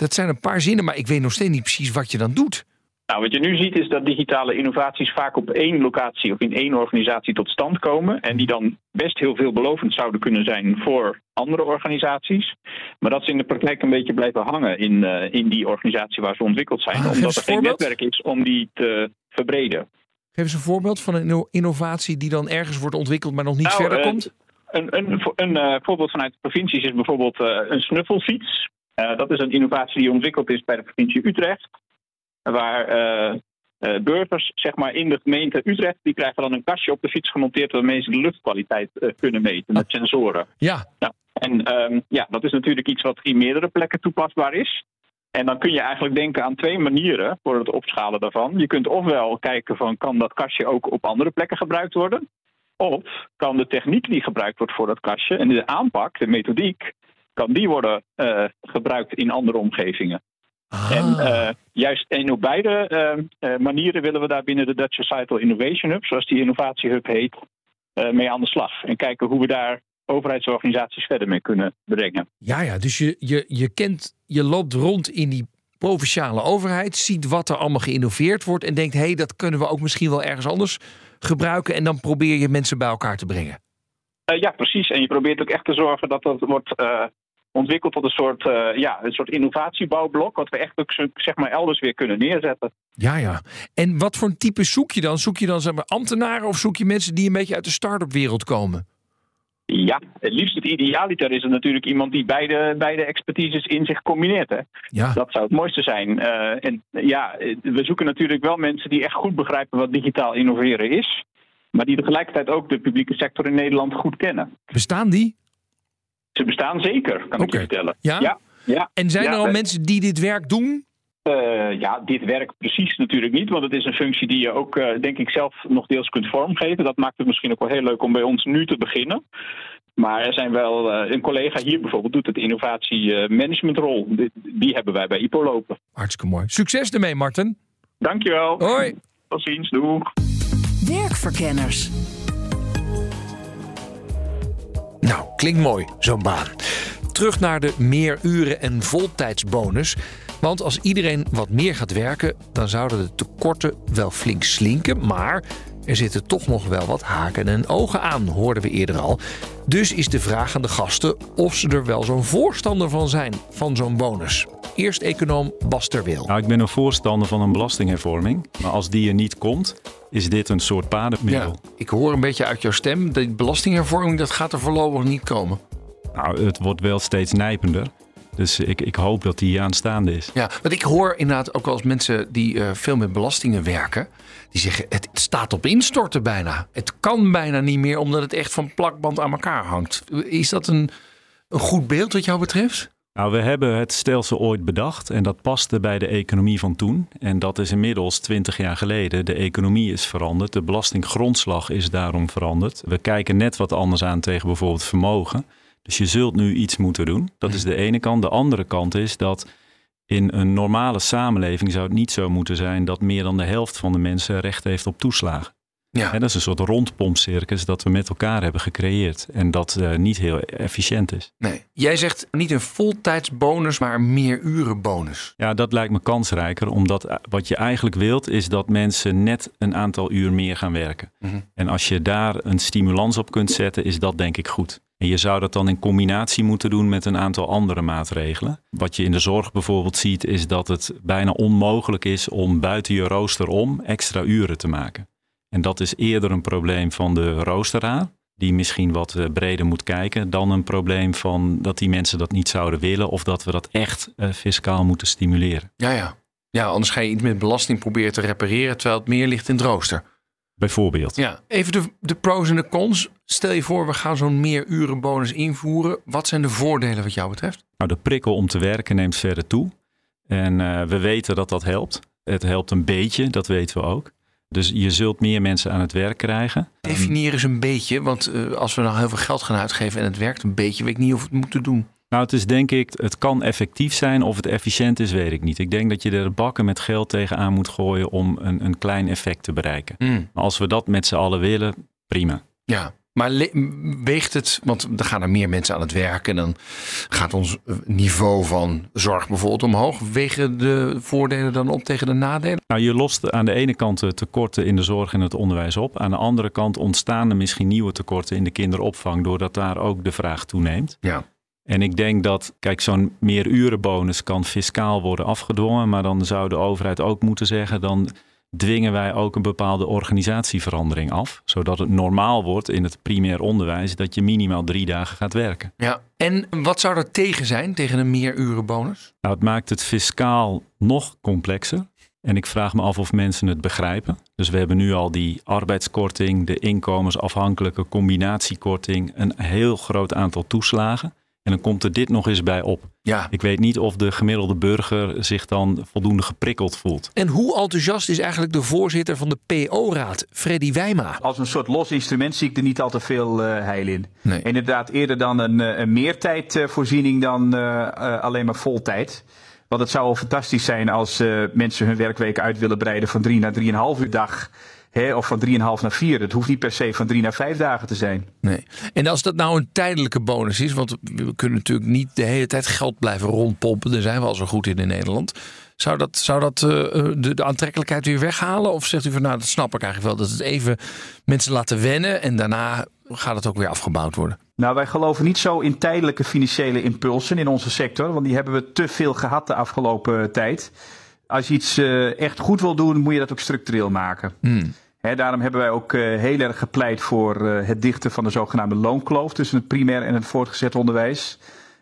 Dat zijn een paar zinnen, maar ik weet nog steeds niet precies wat je dan doet. Nou, wat je nu ziet is dat digitale innovaties vaak op één locatie of in één organisatie tot stand komen. En die dan best heel veelbelovend zouden kunnen zijn voor andere organisaties. Maar dat ze in de praktijk een beetje blijven hangen in, uh, in die organisatie waar ze ontwikkeld zijn. Ah, omdat er geen netwerk is om die te verbreden. Geef eens een voorbeeld van een innovatie die dan ergens wordt ontwikkeld, maar nog niet nou, verder uh, komt. Een, een, een uh, voorbeeld vanuit de provincies is bijvoorbeeld een snuffelfiets. Dat is een innovatie die ontwikkeld is bij de provincie Utrecht. Waar burgers zeg maar, in de gemeente Utrecht, die krijgen dan een kastje op de fiets gemonteerd waarmee ze de luchtkwaliteit kunnen meten met sensoren. Ja. Nou, en um, ja, dat is natuurlijk iets wat in meerdere plekken toepasbaar is. En dan kun je eigenlijk denken aan twee manieren voor het opschalen daarvan. Je kunt ofwel kijken van kan dat kastje ook op andere plekken gebruikt worden? Of kan de techniek die gebruikt wordt voor dat kastje en de aanpak, de methodiek, kan die worden uh, gebruikt in andere omgevingen? Ah. En uh, juist en op beide uh, manieren willen we daar binnen de Dutch Societal Innovation Hub, zoals die innovatiehub heet, mee aan de slag. En kijken hoe we daar overheidsorganisaties verder mee kunnen brengen. Ja, ja, dus je, je, je kent, je loopt rond in die provinciale overheid, ziet wat er allemaal geïnnoveerd wordt en denkt, hé, hey, dat kunnen we ook misschien wel ergens anders gebruiken. En dan probeer je mensen bij elkaar te brengen. Uh, ja, precies. En je probeert ook echt te zorgen dat dat wordt uh, ontwikkeld tot een soort, uh, ja, een soort innovatiebouwblok, wat we echt ook zeg maar elders weer kunnen neerzetten. Ja, ja. En wat voor een type zoek je dan? Zoek je dan zeg maar, ambtenaren of zoek je mensen die een beetje uit de start-up wereld komen? Ja, het liefst het idealiter is het natuurlijk iemand die beide, beide expertises in zich combineert. Hè. Ja. Dat zou het mooiste zijn. Uh, en ja, we zoeken natuurlijk wel mensen die echt goed begrijpen wat digitaal innoveren is. Maar die tegelijkertijd ook de publieke sector in Nederland goed kennen. Bestaan die? Ze bestaan zeker, kan okay. ik je vertellen. Ja? ja, ja. En zijn ja, er al we... mensen die dit werk doen? Uh, ja, dit werkt precies natuurlijk niet, want het is een functie die je ook, uh, denk ik, zelf nog deels kunt vormgeven. Dat maakt het misschien ook wel heel leuk om bij ons nu te beginnen. Maar er zijn wel, uh, een collega hier bijvoorbeeld doet het innovatiemanagementrol. Die, die hebben wij bij IPO lopen. Hartstikke mooi. Succes ermee, Marten. Dankjewel. Hoi. Tot ziens. Doeg. Nou, klinkt mooi, zo'n baan. Terug naar de meer uren en voltijdsbonus. Want als iedereen wat meer gaat werken, dan zouden de tekorten wel flink slinken. Maar er zitten toch nog wel wat haken en ogen aan, hoorden we eerder al. Dus is de vraag aan de gasten of ze er wel zo'n voorstander van zijn, van zo'n bonus. Eerst econoom Bas Terwil. Nou, ik ben een voorstander van een belastinghervorming. Maar als die er niet komt, is dit een soort padenmiddel. Ja, ik hoor een beetje uit jouw stem, die belastinghervorming dat gaat er voorlopig niet komen. Nou, het wordt wel steeds nijpender. Dus ik, ik hoop dat die aanstaande is. Ja, want ik hoor inderdaad ook wel eens mensen die uh, veel met belastingen werken. Die zeggen, het staat op instorten bijna. Het kan bijna niet meer, omdat het echt van plakband aan elkaar hangt. Is dat een, een goed beeld wat jou betreft? Nou, we hebben het stelsel ooit bedacht en dat paste bij de economie van toen. En dat is inmiddels 20 jaar geleden. De economie is veranderd, de belastinggrondslag is daarom veranderd. We kijken net wat anders aan tegen bijvoorbeeld vermogen. Dus je zult nu iets moeten doen. Dat is de ene kant. De andere kant is dat in een normale samenleving zou het niet zo moeten zijn dat meer dan de helft van de mensen recht heeft op toeslagen. Ja. Dat is een soort rondpompcircus dat we met elkaar hebben gecreëerd. En dat uh, niet heel efficiënt is. Nee. Jij zegt niet een voltijdsbonus, maar een meerurenbonus. Ja, dat lijkt me kansrijker. Omdat wat je eigenlijk wilt, is dat mensen net een aantal uur meer gaan werken. Mhm. En als je daar een stimulans op kunt zetten, is dat denk ik goed. En je zou dat dan in combinatie moeten doen met een aantal andere maatregelen. Wat je in de zorg bijvoorbeeld ziet, is dat het bijna onmogelijk is om buiten je rooster om extra uren te maken. En dat is eerder een probleem van de roosteraar, die misschien wat breder moet kijken, dan een probleem van dat die mensen dat niet zouden willen of dat we dat echt uh, fiscaal moeten stimuleren. Ja, ja. Ja, anders ga je iets met belasting proberen te repareren terwijl het meer ligt in het rooster. Bijvoorbeeld. Ja, even de, de pros en de cons. Stel je voor, we gaan zo'n meer urenbonus invoeren. Wat zijn de voordelen wat jou betreft? Nou, de prikkel om te werken neemt verder toe. En uh, we weten dat dat helpt. Het helpt een beetje, dat weten we ook. Dus je zult meer mensen aan het werk krijgen. Definieer eens een beetje, want uh, als we nou heel veel geld gaan uitgeven en het werkt een beetje, weet ik niet of we het moeten doen. Nou, het is denk ik, het kan effectief zijn of het efficiënt is, weet ik niet. Ik denk dat je er bakken met geld tegenaan moet gooien om een, een klein effect te bereiken. Mm. Maar als we dat met z'n allen willen, prima. Ja, maar weegt het, want er gaan er meer mensen aan het werken en dan gaat ons niveau van zorg bijvoorbeeld omhoog. Wegen de voordelen dan op tegen de nadelen? Nou, je lost aan de ene kant de tekorten in de zorg en het onderwijs op. Aan de andere kant ontstaan er misschien nieuwe tekorten in de kinderopvang, doordat daar ook de vraag toeneemt. Ja. En ik denk dat, kijk, zo'n meerurenbonus kan fiscaal worden afgedwongen, maar dan zou de overheid ook moeten zeggen, dan dwingen wij ook een bepaalde organisatieverandering af. Zodat het normaal wordt in het primair onderwijs dat je minimaal drie dagen gaat werken. Ja, en wat zou er tegen zijn, tegen een meerurenbonus? Nou, het maakt het fiscaal nog complexer. En ik vraag me af of mensen het begrijpen. Dus we hebben nu al die arbeidskorting, de inkomensafhankelijke combinatiekorting, een heel groot aantal toeslagen. En dan komt er dit nog eens bij op. Ja. Ik weet niet of de gemiddelde burger zich dan voldoende geprikkeld voelt. En hoe enthousiast is eigenlijk de voorzitter van de PO-raad, Freddy Wijma? Als een soort los instrument zie ik er niet al te veel uh, heil in. Nee. Inderdaad, eerder dan een, een meertijdvoorziening dan uh, uh, alleen maar voltijd. Want het zou wel fantastisch zijn als mensen hun werkweek uit willen breiden van drie naar drieënhalf uur dag. Hè, of van 3,5 naar 4. Het hoeft niet per se van 3 naar 5 dagen te zijn. Nee. En als dat nou een tijdelijke bonus is, want we kunnen natuurlijk niet de hele tijd geld blijven rondpompen. Daar zijn we al zo goed in in Nederland. Zou dat, zou dat uh, de, de, aantrekkelijkheid weer weghalen? Of zegt u van nou, dat snap ik eigenlijk wel. Dat het even mensen laten wennen en daarna gaat het ook weer afgebouwd worden. Nou, wij geloven niet zo in tijdelijke financiële impulsen in onze sector. Want die hebben we te veel gehad de afgelopen tijd als je iets uh, echt goed wil doen, moet je dat ook structureel maken. Hmm. Hè, daarom hebben wij ook uh, heel erg gepleit voor uh, het dichten van de zogenaamde loonkloof tussen het primair en het voortgezet onderwijs.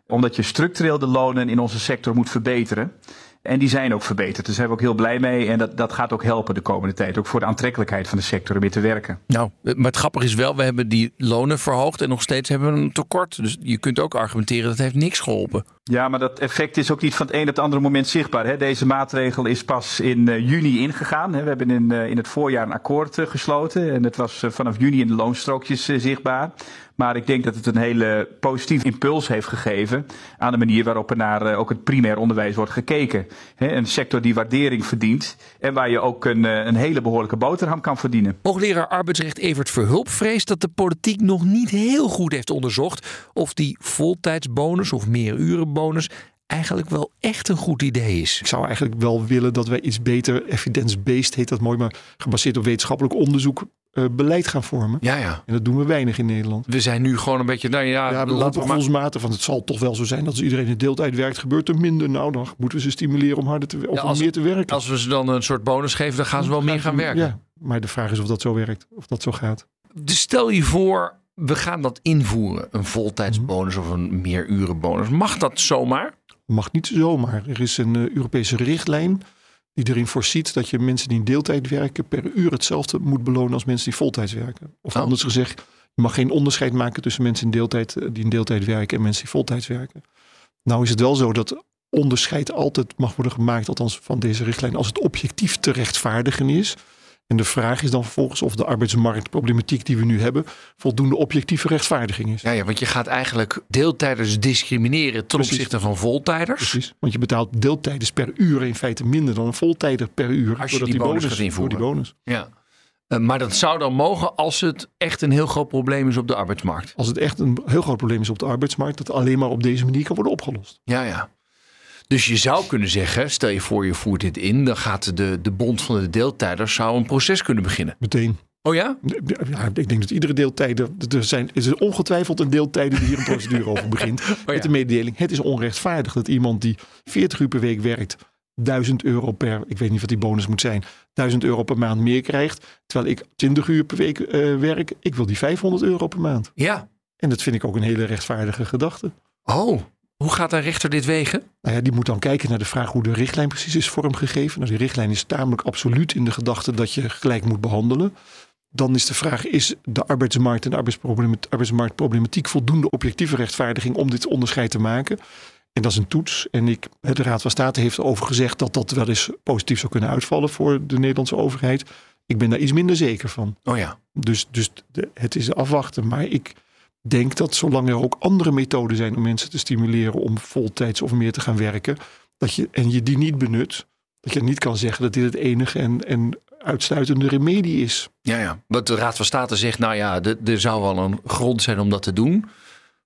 Omdat je structureel de lonen in onze sector moet verbeteren. En die zijn ook verbeterd. Daar zijn we ook heel blij mee. En dat, dat gaat ook helpen de komende tijd. Ook voor de aantrekkelijkheid van de sector om weer te werken. Nou, maar het grappige is wel, we hebben die lonen verhoogd en nog steeds hebben we een tekort. Dus je kunt ook argumenteren dat heeft niks geholpen. Ja, maar dat effect is ook niet van het een op het andere moment zichtbaar. Hè. Deze maatregel is pas in uh, juni ingegaan. Hè. We hebben in, uh, in het voorjaar een akkoord uh, gesloten. En het was vanaf juni in de loonstrookjes zichtbaar. Maar ik denk dat het een hele positieve impuls heeft gegeven aan de manier waarop er naar ook het primair onderwijs wordt gekeken. Een sector die waardering verdient en waar je ook een, een hele behoorlijke boterham kan verdienen. Hoogleraar arbeidsrecht Evert Verhulp vreest dat de politiek nog niet heel goed heeft onderzocht of die voltijdsbonus of meerurenbonus eigenlijk wel echt een goed idee is. Ik zou eigenlijk wel willen dat wij iets beter evidence-based, heet dat mooi, maar gebaseerd op wetenschappelijk onderzoek, uh, beleid gaan vormen. Ja, ja. En dat doen we weinig in Nederland. We zijn nu gewoon een beetje, nou ja, ja we laten gevoelsmatig van het zal toch wel zo zijn dat als iedereen in deeltijd werkt, gebeurt er minder. Nou, dan moeten we ze stimuleren om harder te of ja, als, meer te werken. Als we ze dan een soort bonus geven, dan gaan ze wel meer gaan werken. Ja, maar de vraag is of dat zo werkt, of dat zo gaat. Dus stel je voor, we gaan dat invoeren, een voltijdsbonus of een meerurenbonus. Mag dat zomaar? Mag niet zomaar. Er is een uh, Europese richtlijn die erin voorziet dat je mensen die in deeltijd werken per uur hetzelfde moet belonen als mensen die voltijds werken. Of Oh. anders gezegd, je mag geen onderscheid maken tussen mensen in deeltijd, eh, die in deeltijd werken en mensen die voltijds werken. Nou is het wel zo dat onderscheid altijd mag worden gemaakt, althans van deze richtlijn, als het objectief te rechtvaardigen is. En de vraag is dan vervolgens of de arbeidsmarktproblematiek die we nu hebben voldoende objectieve rechtvaardiging is. Ja, ja, want je gaat eigenlijk deeltijders discrimineren ten Precies. opzichte van voltijders. Precies, want je betaalt deeltijders per uur in feite minder dan een voltijder per uur. Als je die bonus gaat door invoeren. die bonus. Ja. Eh, maar dat zou dan mogen als het echt een heel groot probleem is op de arbeidsmarkt. Als het echt een heel groot probleem is op de arbeidsmarkt, dat alleen maar op deze manier kan worden opgelost. Ja, ja. Dus je zou kunnen zeggen, stel je voor je voert dit in, dan gaat de, de bond van de deeltijders zou een proces kunnen beginnen. Meteen. Oh ja? Ja, ik denk dat iedere deeltijder, er zijn, er is ongetwijfeld een deeltijder die hier een [laughs] procedure over begint. Oh ja. Met de mededeling, het is onrechtvaardig dat iemand die 40 uur per week werkt, 1000 euro per, ik weet niet wat die bonus moet zijn, 1000 euro per maand meer krijgt. Terwijl ik 20 uur per week eh, werk, ik wil die 500 euro per maand. Ja. En dat vind ik ook een hele rechtvaardige gedachte. Oh, hoe gaat een rechter dit wegen? Nou ja, die moet dan kijken naar de vraag hoe de richtlijn precies is vormgegeven. Nou, die richtlijn is tamelijk absoluut in de gedachte dat je gelijk moet behandelen. dan is de vraag: is de arbeidsmarkt en de arbeidsmarktproblematiek voldoende objectieve rechtvaardiging om dit onderscheid te maken? En dat is een toets. En ik, de Raad van State heeft over gezegd dat dat wel eens positief zou kunnen uitvallen voor de Nederlandse overheid. Ik ben daar iets minder zeker van. Oh ja. Dus, dus de, het is afwachten. Maar ik denk dat zolang er ook andere methoden zijn om mensen te stimuleren om voltijds of meer te gaan werken, dat je, en je die niet benut, dat je niet kan zeggen dat dit het enige en, en uitsluitende remedie is. Ja, ja. Want de Raad van State zegt, nou ja, er zou wel een grond zijn om dat te doen.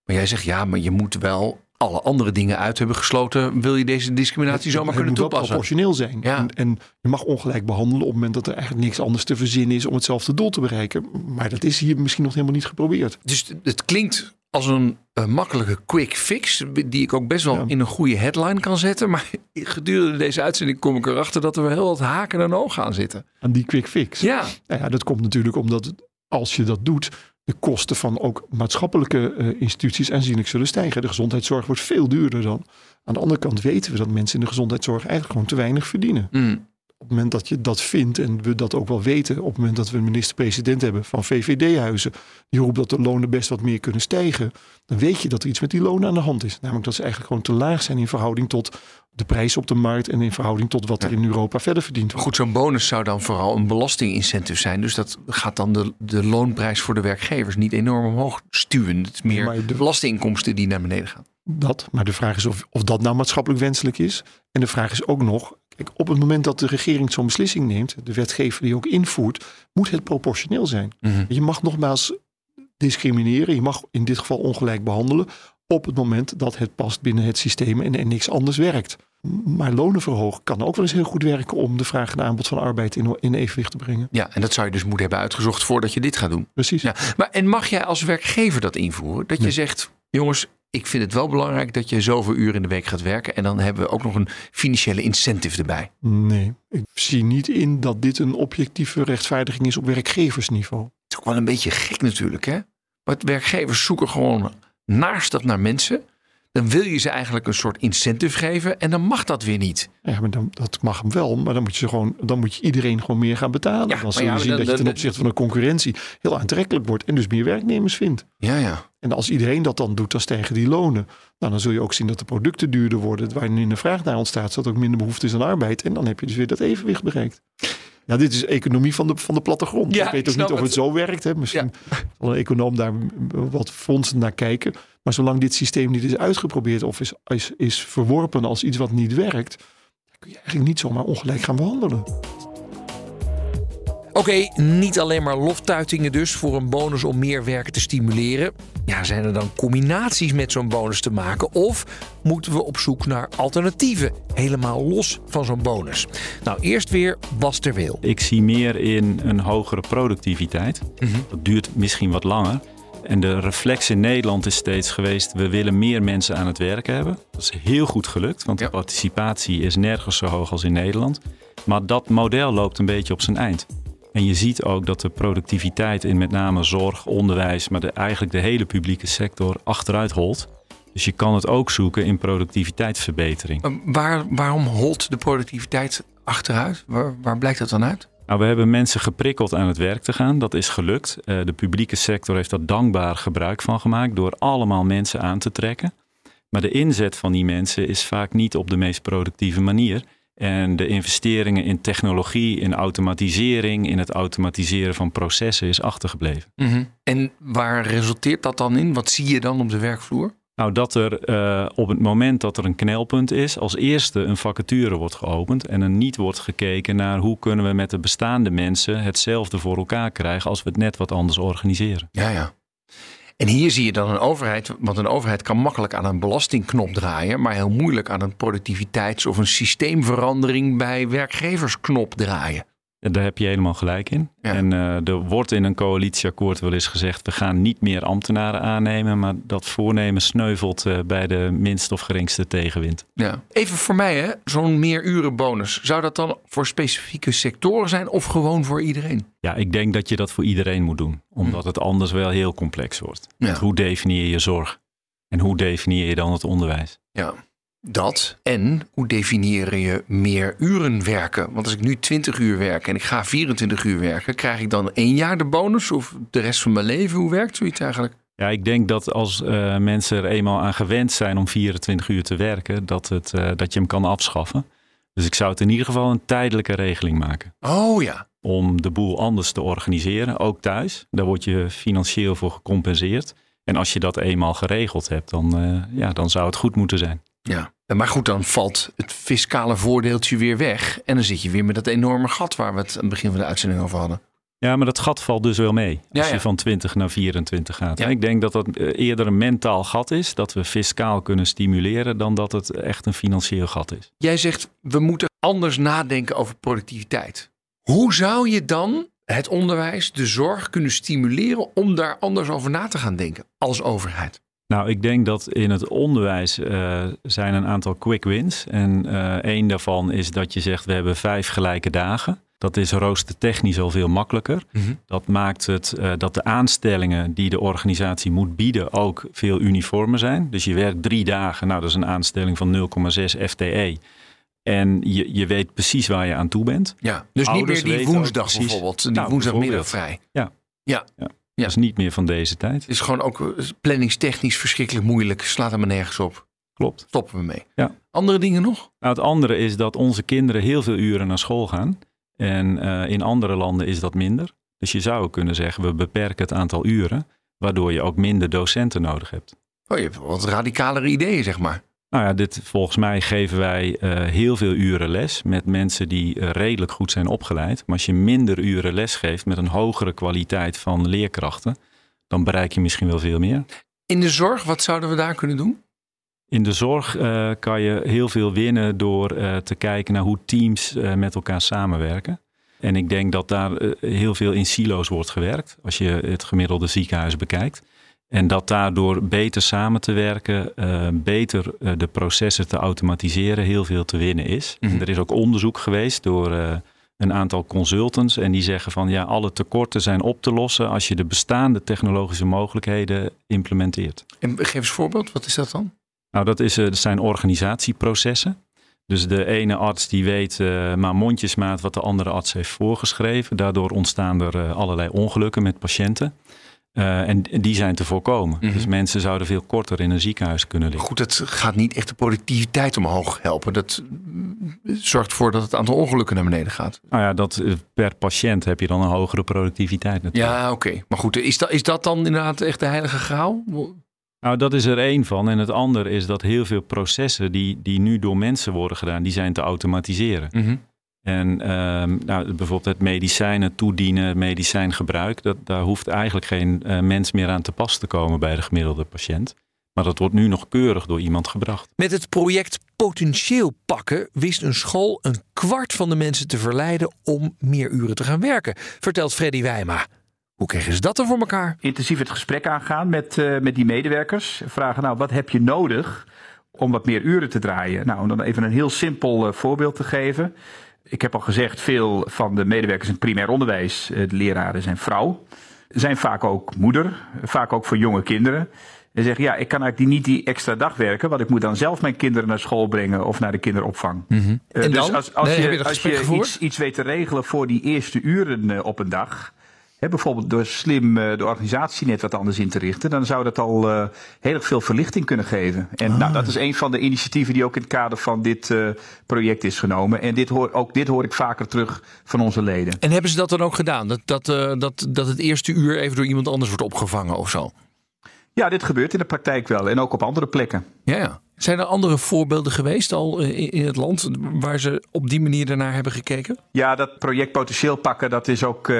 Maar jij zegt, ja, maar je moet wel alle andere dingen uit hebben gesloten, wil je deze discriminatie zomaar het kunnen moet wel toepassen. proportioneel zijn. Ja. En, en je mag ongelijk behandelen op het moment dat er eigenlijk niks anders te verzinnen is om hetzelfde doel te bereiken. Maar dat is hier misschien nog helemaal niet geprobeerd. Dus het klinkt als een makkelijke quick fix, die ik ook best wel Ja. in een goede headline kan zetten. Maar gedurende deze uitzending kom ik erachter dat er wel heel wat haken en ogen aan zitten. Aan die quick fix. Ja, Nou ja, dat komt natuurlijk omdat het- als je dat doet, de kosten van ook maatschappelijke eh, instituties aanzienlijk zullen stijgen. De gezondheidszorg wordt veel duurder dan. Aan de andere kant weten we dat mensen in de gezondheidszorg eigenlijk gewoon te weinig verdienen. Mm. Op het moment dat je dat vindt en we dat ook wel weten, op het moment dat we een minister-president hebben van VVD-huizen, die roept dat de lonen best wat meer kunnen stijgen, dan weet je dat er iets met die lonen aan de hand is. Namelijk dat ze eigenlijk gewoon te laag zijn in verhouding tot de prijs op de markt en in verhouding tot wat er in Europa verder verdiend wordt. Goed, zo'n bonus zou dan vooral een belastingincentive zijn. Dus dat gaat dan de, de loonprijs voor de werkgevers niet enorm omhoog stuwen. Het is meer maar de belastinginkomsten die naar beneden gaan. Dat, maar de vraag is of, of dat nou maatschappelijk wenselijk is. En de vraag is ook nog, kijk, op het moment dat de regering zo'n beslissing neemt, de wetgever die ook invoert, moet het proportioneel zijn. Mhm. Je mag nogmaals discrimineren, je mag in dit geval ongelijk behandelen op het moment dat het past binnen het systeem en, en niks anders werkt. Maar lonen verhogen kan ook wel eens heel goed werken om de vraag en aanbod van arbeid in, in evenwicht te brengen. Ja, en dat zou je dus moeten hebben uitgezocht voordat je dit gaat doen. Precies. Ja, maar en mag jij als werkgever dat invoeren? Dat je zegt, jongens, ik vind het wel belangrijk dat je zoveel uur in de week gaat werken. En dan hebben we ook nog een financiële incentive erbij. Nee, ik zie niet in dat dit een objectieve rechtvaardiging is op werkgeversniveau. Het is ook wel een beetje gek natuurlijk, hè? Maar werkgevers zoeken gewoon naarstig naar mensen. Dan wil je ze eigenlijk een soort incentive geven en dan mag dat weer niet. Ja, maar dan, dat mag hem wel, maar dan moet je, gewoon, dan moet je iedereen gewoon meer gaan betalen. Ja, dan zul je ja, zien dan- dat je ten dan- opzichte van de concurrentie heel aantrekkelijk wordt en dus meer werknemers vindt. Ja, ja. En als iedereen dat dan doet, dan stijgen die lonen. Nou, dan zul je ook zien dat de producten duurder worden, waar nu de vraag naar ontstaat, zodat ook minder behoefte is aan arbeid. En dan heb je dus weer dat evenwicht bereikt. Ja, dit is economie van de, van de plattegrond. Ja, ik weet ook niet of het het. zo werkt. Hè. Misschien zal een econoom daar wat fondsen naar kijken. Maar zolang dit systeem niet is uitgeprobeerd of is, is, is verworpen als iets wat niet werkt, dan kun je eigenlijk niet zomaar ongelijk gaan behandelen. Oké, niet alleen maar loftuitingen dus voor een bonus om meer werken te stimuleren. Ja, zijn er dan combinaties met zo'n bonus te maken? Of moeten we op zoek naar alternatieven, helemaal los van zo'n bonus? Nou, eerst weer Bas ter Wil. Ik zie meer in een hogere productiviteit. Dat duurt misschien wat langer. En de reflex in Nederland is steeds geweest: we willen meer mensen aan het werk hebben. Dat is heel goed gelukt, want Ja. de participatie is nergens zo hoog als in Nederland. Maar dat model loopt een beetje op zijn eind. En je ziet ook dat de productiviteit in met name zorg, onderwijs, maar de, eigenlijk de hele publieke sector achteruit holt. Dus je kan het ook zoeken in productiviteitsverbetering. Eh, Waar, waarom holt de productiviteit achteruit? Waar, waar blijkt dat dan uit? Nou, we hebben mensen geprikkeld aan het werk te gaan. Dat is gelukt. Eh, de publieke sector heeft daar dankbaar gebruik van gemaakt door allemaal mensen aan te trekken. Maar de inzet van die mensen is vaak niet op de meest productieve manier. En de investeringen in technologie, in automatisering, in het automatiseren van processen is achtergebleven. En waar resulteert dat dan in? Wat zie je dan op de werkvloer? Nou, dat er eh, op het moment dat er een knelpunt is, als eerste een vacature wordt geopend en er niet wordt gekeken naar hoe kunnen we met de bestaande mensen hetzelfde voor elkaar krijgen als we het net wat anders organiseren. Ja, ja. En hier zie je dan een overheid, want een overheid kan makkelijk aan een belastingknop draaien, maar heel moeilijk aan een productiviteits- of een systeemverandering bij werkgeversknop draaien. En Daar heb je helemaal gelijk in. Ja. En eh, er wordt in een coalitieakkoord wel eens gezegd: we gaan niet meer ambtenaren aannemen. Maar dat voornemen sneuvelt eh, bij de minst of geringste tegenwind. Ja. Even voor mij, hè, zo'n meerurenbonus. Zou dat dan voor specifieke sectoren zijn of gewoon voor iedereen? Ja, ik denk dat je dat voor iedereen moet doen, omdat het anders wel heel complex wordt. Ja. Hoe definieer je zorg? En hoe definieer je dan het onderwijs? Ja. Dat. En hoe definieer je meer uren werken? Want als ik nu 20 uur werk en ik ga 24 uur werken, krijg ik dan één jaar de bonus of de rest van mijn leven? Hoe werkt zoiets eigenlijk? Ja, ik denk dat als uh, mensen er eenmaal aan gewend zijn om 24 uur te werken, dat, het, uh, dat je hem kan afschaffen. Dus ik zou het in ieder geval een tijdelijke regeling maken. Oh ja. Om de boel anders te organiseren, ook thuis. Daar word je financieel voor gecompenseerd. En als je dat eenmaal geregeld hebt, dan, uh, ja, dan zou het goed moeten zijn. Ja, maar goed, dan valt het fiscale voordeeltje weer weg. En dan zit je weer met dat enorme gat waar we het aan het begin van de uitzending over hadden. Ja, maar dat gat valt dus wel mee. Als ja, je van 20 naar 24 gaat. Ja. Ik denk dat dat eerder een mentaal gat is. Dat we fiscaal kunnen stimuleren. Dan dat het echt een financieel gat is. Jij zegt we moeten anders nadenken over productiviteit. Hoe zou je dan het onderwijs, de zorg kunnen stimuleren om daar anders over na te gaan denken als overheid? Nou, ik denk dat in het onderwijs uh, zijn een aantal quick wins. En uh, één daarvan is dat je zegt we hebben vijf gelijke dagen. Dat is roostertechnisch al veel makkelijker. Mm -hmm. Dat maakt het uh, dat de aanstellingen die de organisatie moet bieden ook veel uniformer zijn. Dus je werkt drie dagen. Nou, dat is een aanstelling van 0,6 FTE. En je, je weet precies waar je aan toe bent. Ja, dus Ouders niet meer die woensdag bijvoorbeeld. Die nou, woensdagmiddag vrij. Ja. Ja. ja. Ja. Dat is niet meer van deze tijd. Het is gewoon ook planningstechnisch verschrikkelijk moeilijk. Slaat er maar nergens op. Klopt. Stoppen we mee. Ja. Andere dingen nog? Nou, het andere is dat onze kinderen heel veel uren naar school gaan. En uh, in andere landen is dat minder. Dus je zou kunnen zeggen, we beperken het aantal uren. Waardoor je ook minder docenten nodig hebt. Oh, je hebt wat radicalere ideeën, zeg maar. Nou ja, dit, volgens mij geven wij uh, heel veel uren les met mensen die uh, redelijk goed zijn opgeleid. Maar als je minder uren les geeft met een hogere kwaliteit van leerkrachten, dan bereik je misschien wel veel meer. In de zorg, wat zouden we daar kunnen doen? In de zorg uh, kan je heel veel winnen door te kijken naar hoe teams met elkaar samenwerken. En ik denk dat daar heel veel in silo's wordt gewerkt, als je het gemiddelde ziekenhuis bekijkt. En dat daardoor beter samen te werken, uh, beter uh, de processen te automatiseren, heel veel te winnen is. Mm -hmm. Er is ook onderzoek geweest door uh, een aantal consultants. En die zeggen van ja, alle tekorten zijn op te lossen als je de bestaande technologische mogelijkheden implementeert. En geef eens een voorbeeld, wat is dat dan? Nou, dat, is, dat zijn organisatieprocessen. Dus de ene arts die weet maar mondjesmaat wat de andere arts heeft voorgeschreven. Daardoor ontstaan er allerlei ongelukken met patiënten. Uh, en die zijn te voorkomen. Mm -hmm. Dus mensen zouden veel korter in een ziekenhuis kunnen liggen. Goed, het gaat niet echt de productiviteit omhoog helpen. Dat zorgt ervoor dat het aantal ongelukken naar beneden gaat. Nou ja, dat, per patiënt heb je dan een hogere productiviteit natuurlijk. Ja, oké. Okay. Maar goed, is dat, is dat dan inderdaad echt de heilige graal? Nou, dat is er één van. En het andere is dat heel veel processen die, die nu door mensen worden gedaan, die zijn te automatiseren. Mm -hmm. En um, nou, bijvoorbeeld het medicijnen toedienen, medicijngebruik, dat, daar hoeft eigenlijk geen uh, mens meer aan te pas te komen bij de gemiddelde patiënt. Maar dat wordt nu nog keurig door iemand gebracht. Met het project Potentieel pakken wist een school een kwart van de mensen te verleiden om meer uren te gaan werken, vertelt Freddy Wijma. Hoe kregen ze dat dan voor elkaar? Intensief het gesprek aangaan met, uh, met die medewerkers. Vragen, nou, wat heb je nodig om wat meer uren te draaien? Nou, om dan even een heel simpel uh, voorbeeld te geven. Ik heb al gezegd, veel van de medewerkers in het primair onderwijs, de leraren zijn vrouw. Zijn vaak ook moeder, vaak ook voor jonge kinderen. En zeggen, ja, ik kan eigenlijk niet die extra dag werken, want ik moet dan zelf mijn kinderen naar school brengen of naar de kinderopvang. Mm -hmm. uh, en dus dan? als, als nee, je, je als je iets, iets weet te regelen voor die eerste uren uh, op een dag, He, bijvoorbeeld door slim uh, de organisatie net wat anders in te richten, dan zou dat al uh, heel erg veel verlichting kunnen geven. En ah. nou, dat is een van de initiatieven die ook in het kader van dit uh, project is genomen. En dit hoor, ook dit hoor ik vaker terug van onze leden. En hebben ze dat dan ook gedaan? Dat, dat, dat, dat het eerste uur even door iemand anders wordt opgevangen of zo? Ja, dit gebeurt in de praktijk wel en ook op andere plekken. Ja, ja. Zijn er andere voorbeelden geweest al in het land waar ze op die manier daarnaar hebben gekeken? Ja, dat project potentieel pakken, dat is ook, uh,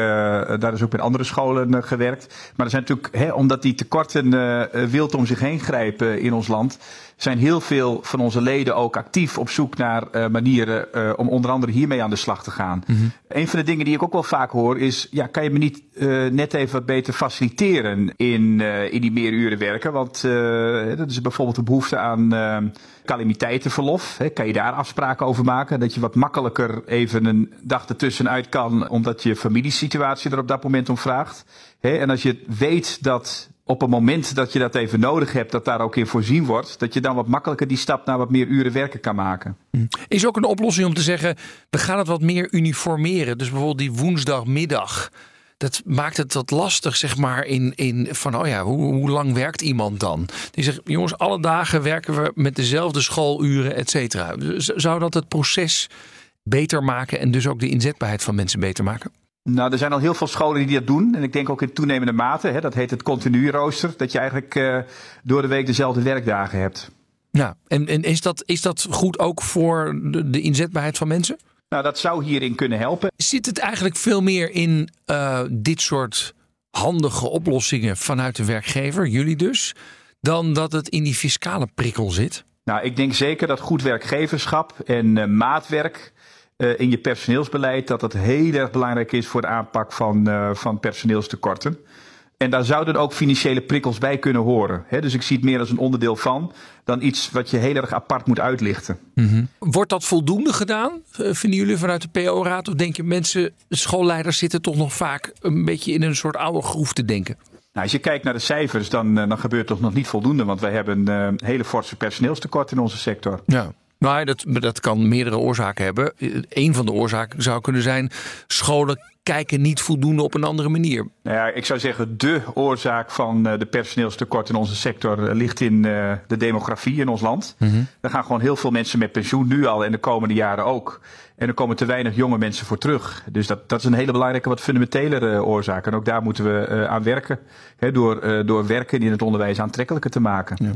daar is ook met andere scholen uh, gewerkt. Maar er zijn natuurlijk, hè, omdat die tekorten uh, wild om zich heen grijpen in ons land, zijn heel veel van onze leden ook actief op zoek naar uh, manieren uh, om onder andere hiermee aan de slag te gaan. Mm -hmm. Een van de dingen die ik ook wel vaak hoor is, ja, kan je me niet uh, net even wat beter faciliteren in, in die meer uren werken? Want dat is bijvoorbeeld de behoefte aan calamiteitenverlof. Hè, kan je daar afspraken over maken? Dat je wat makkelijker even een dag ertussenuit kan, omdat je familiesituatie er op dat moment om vraagt. Hè, en als je weet dat op het moment dat je dat even nodig hebt, dat daar ook in voorzien wordt, dat je dan wat makkelijker die stap naar wat meer uren werken kan maken. Is ook een oplossing om te zeggen, we gaan het wat meer uniformeren. Dus bijvoorbeeld die woensdagmiddag. Dat maakt het wat lastig, zeg maar, in, in van, oh ja, hoe, hoe lang werkt iemand dan? Die zegt, jongens, alle dagen werken we met dezelfde schooluren, et cetera. Zou dat het proces beter maken en dus ook de inzetbaarheid van mensen beter maken? Nou, er zijn al heel veel scholen die dat doen. En ik denk ook in toenemende mate. Hè, dat heet het continu rooster. Dat je eigenlijk uh, door de week dezelfde werkdagen hebt. Ja, en, en is, dat, is dat goed ook voor de, de, inzetbaarheid van mensen? Nou, dat zou hierin kunnen helpen. Zit het eigenlijk veel meer in uh, dit soort handige oplossingen vanuit de werkgever, jullie dus, dan dat het in die fiscale prikkel zit? Nou, ik denk zeker dat goed werkgeverschap en uh, maatwerk uh, in je personeelsbeleid dat dat heel erg belangrijk is voor de aanpak van, uh, van personeelstekorten. En daar zouden ook financiële prikkels bij kunnen horen. Hè? Dus ik zie het meer als een onderdeel van dan iets wat je heel erg apart moet uitlichten. Mm -hmm. Wordt dat voldoende gedaan, eh, vinden jullie vanuit de PO-raad? Of denk je mensen, schoolleiders zitten toch nog vaak een beetje in een soort oude groef te denken? Nou, als je kijkt naar de cijfers, dan, dan gebeurt toch nog niet voldoende. Want wij hebben een uh, hele forse personeelstekort in onze sector. Ja. Nou, dat, dat kan meerdere oorzaken hebben. Een van de oorzaken zou kunnen zijn: scholen kijken niet voldoende op een andere manier. Nou ja, ik zou zeggen, de oorzaak van de personeelstekort in onze sector ligt in de demografie in ons land. Mm -hmm. Er gaan gewoon heel veel mensen met pensioen nu al en de komende jaren ook. En er komen te weinig jonge mensen voor terug. Dus dat, dat is een hele belangrijke, wat fundamentelere oorzaak. En ook daar moeten we aan werken. Hè, door, door werken in het onderwijs aantrekkelijker te maken. Ja.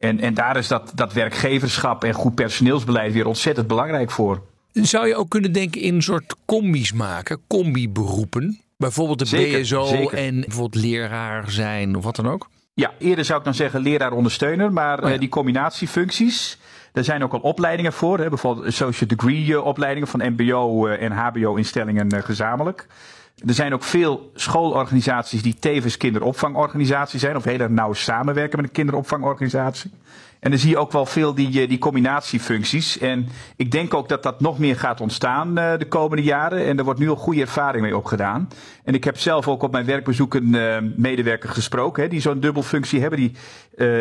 En, en daar is dat, dat werkgeverschap en goed personeelsbeleid weer ontzettend belangrijk voor. Zou je ook kunnen denken in een soort combi's maken, combi-beroepen? Bijvoorbeeld de zeker, BSO zeker. en bijvoorbeeld leraar zijn of wat dan ook? Ja, eerder zou ik dan zeggen leraar-ondersteuner, maar oh ja. die combinatiefuncties, daar zijn ook al opleidingen voor. Hè? Bijvoorbeeld associate degree opleidingen van MBO en HBO-instellingen gezamenlijk. Er zijn ook veel schoolorganisaties die tevens kinderopvangorganisatie zijn. Of heel erg nauw samenwerken met een kinderopvangorganisatie. En dan zie je ook wel veel die, die combinatiefuncties. En ik denk ook dat dat nog meer gaat ontstaan uh, de komende jaren. En er wordt nu al goede ervaring mee opgedaan. En ik heb zelf ook op mijn werkbezoek een uh, medewerker gesproken. Die zo'n dubbelfunctie hebben. Die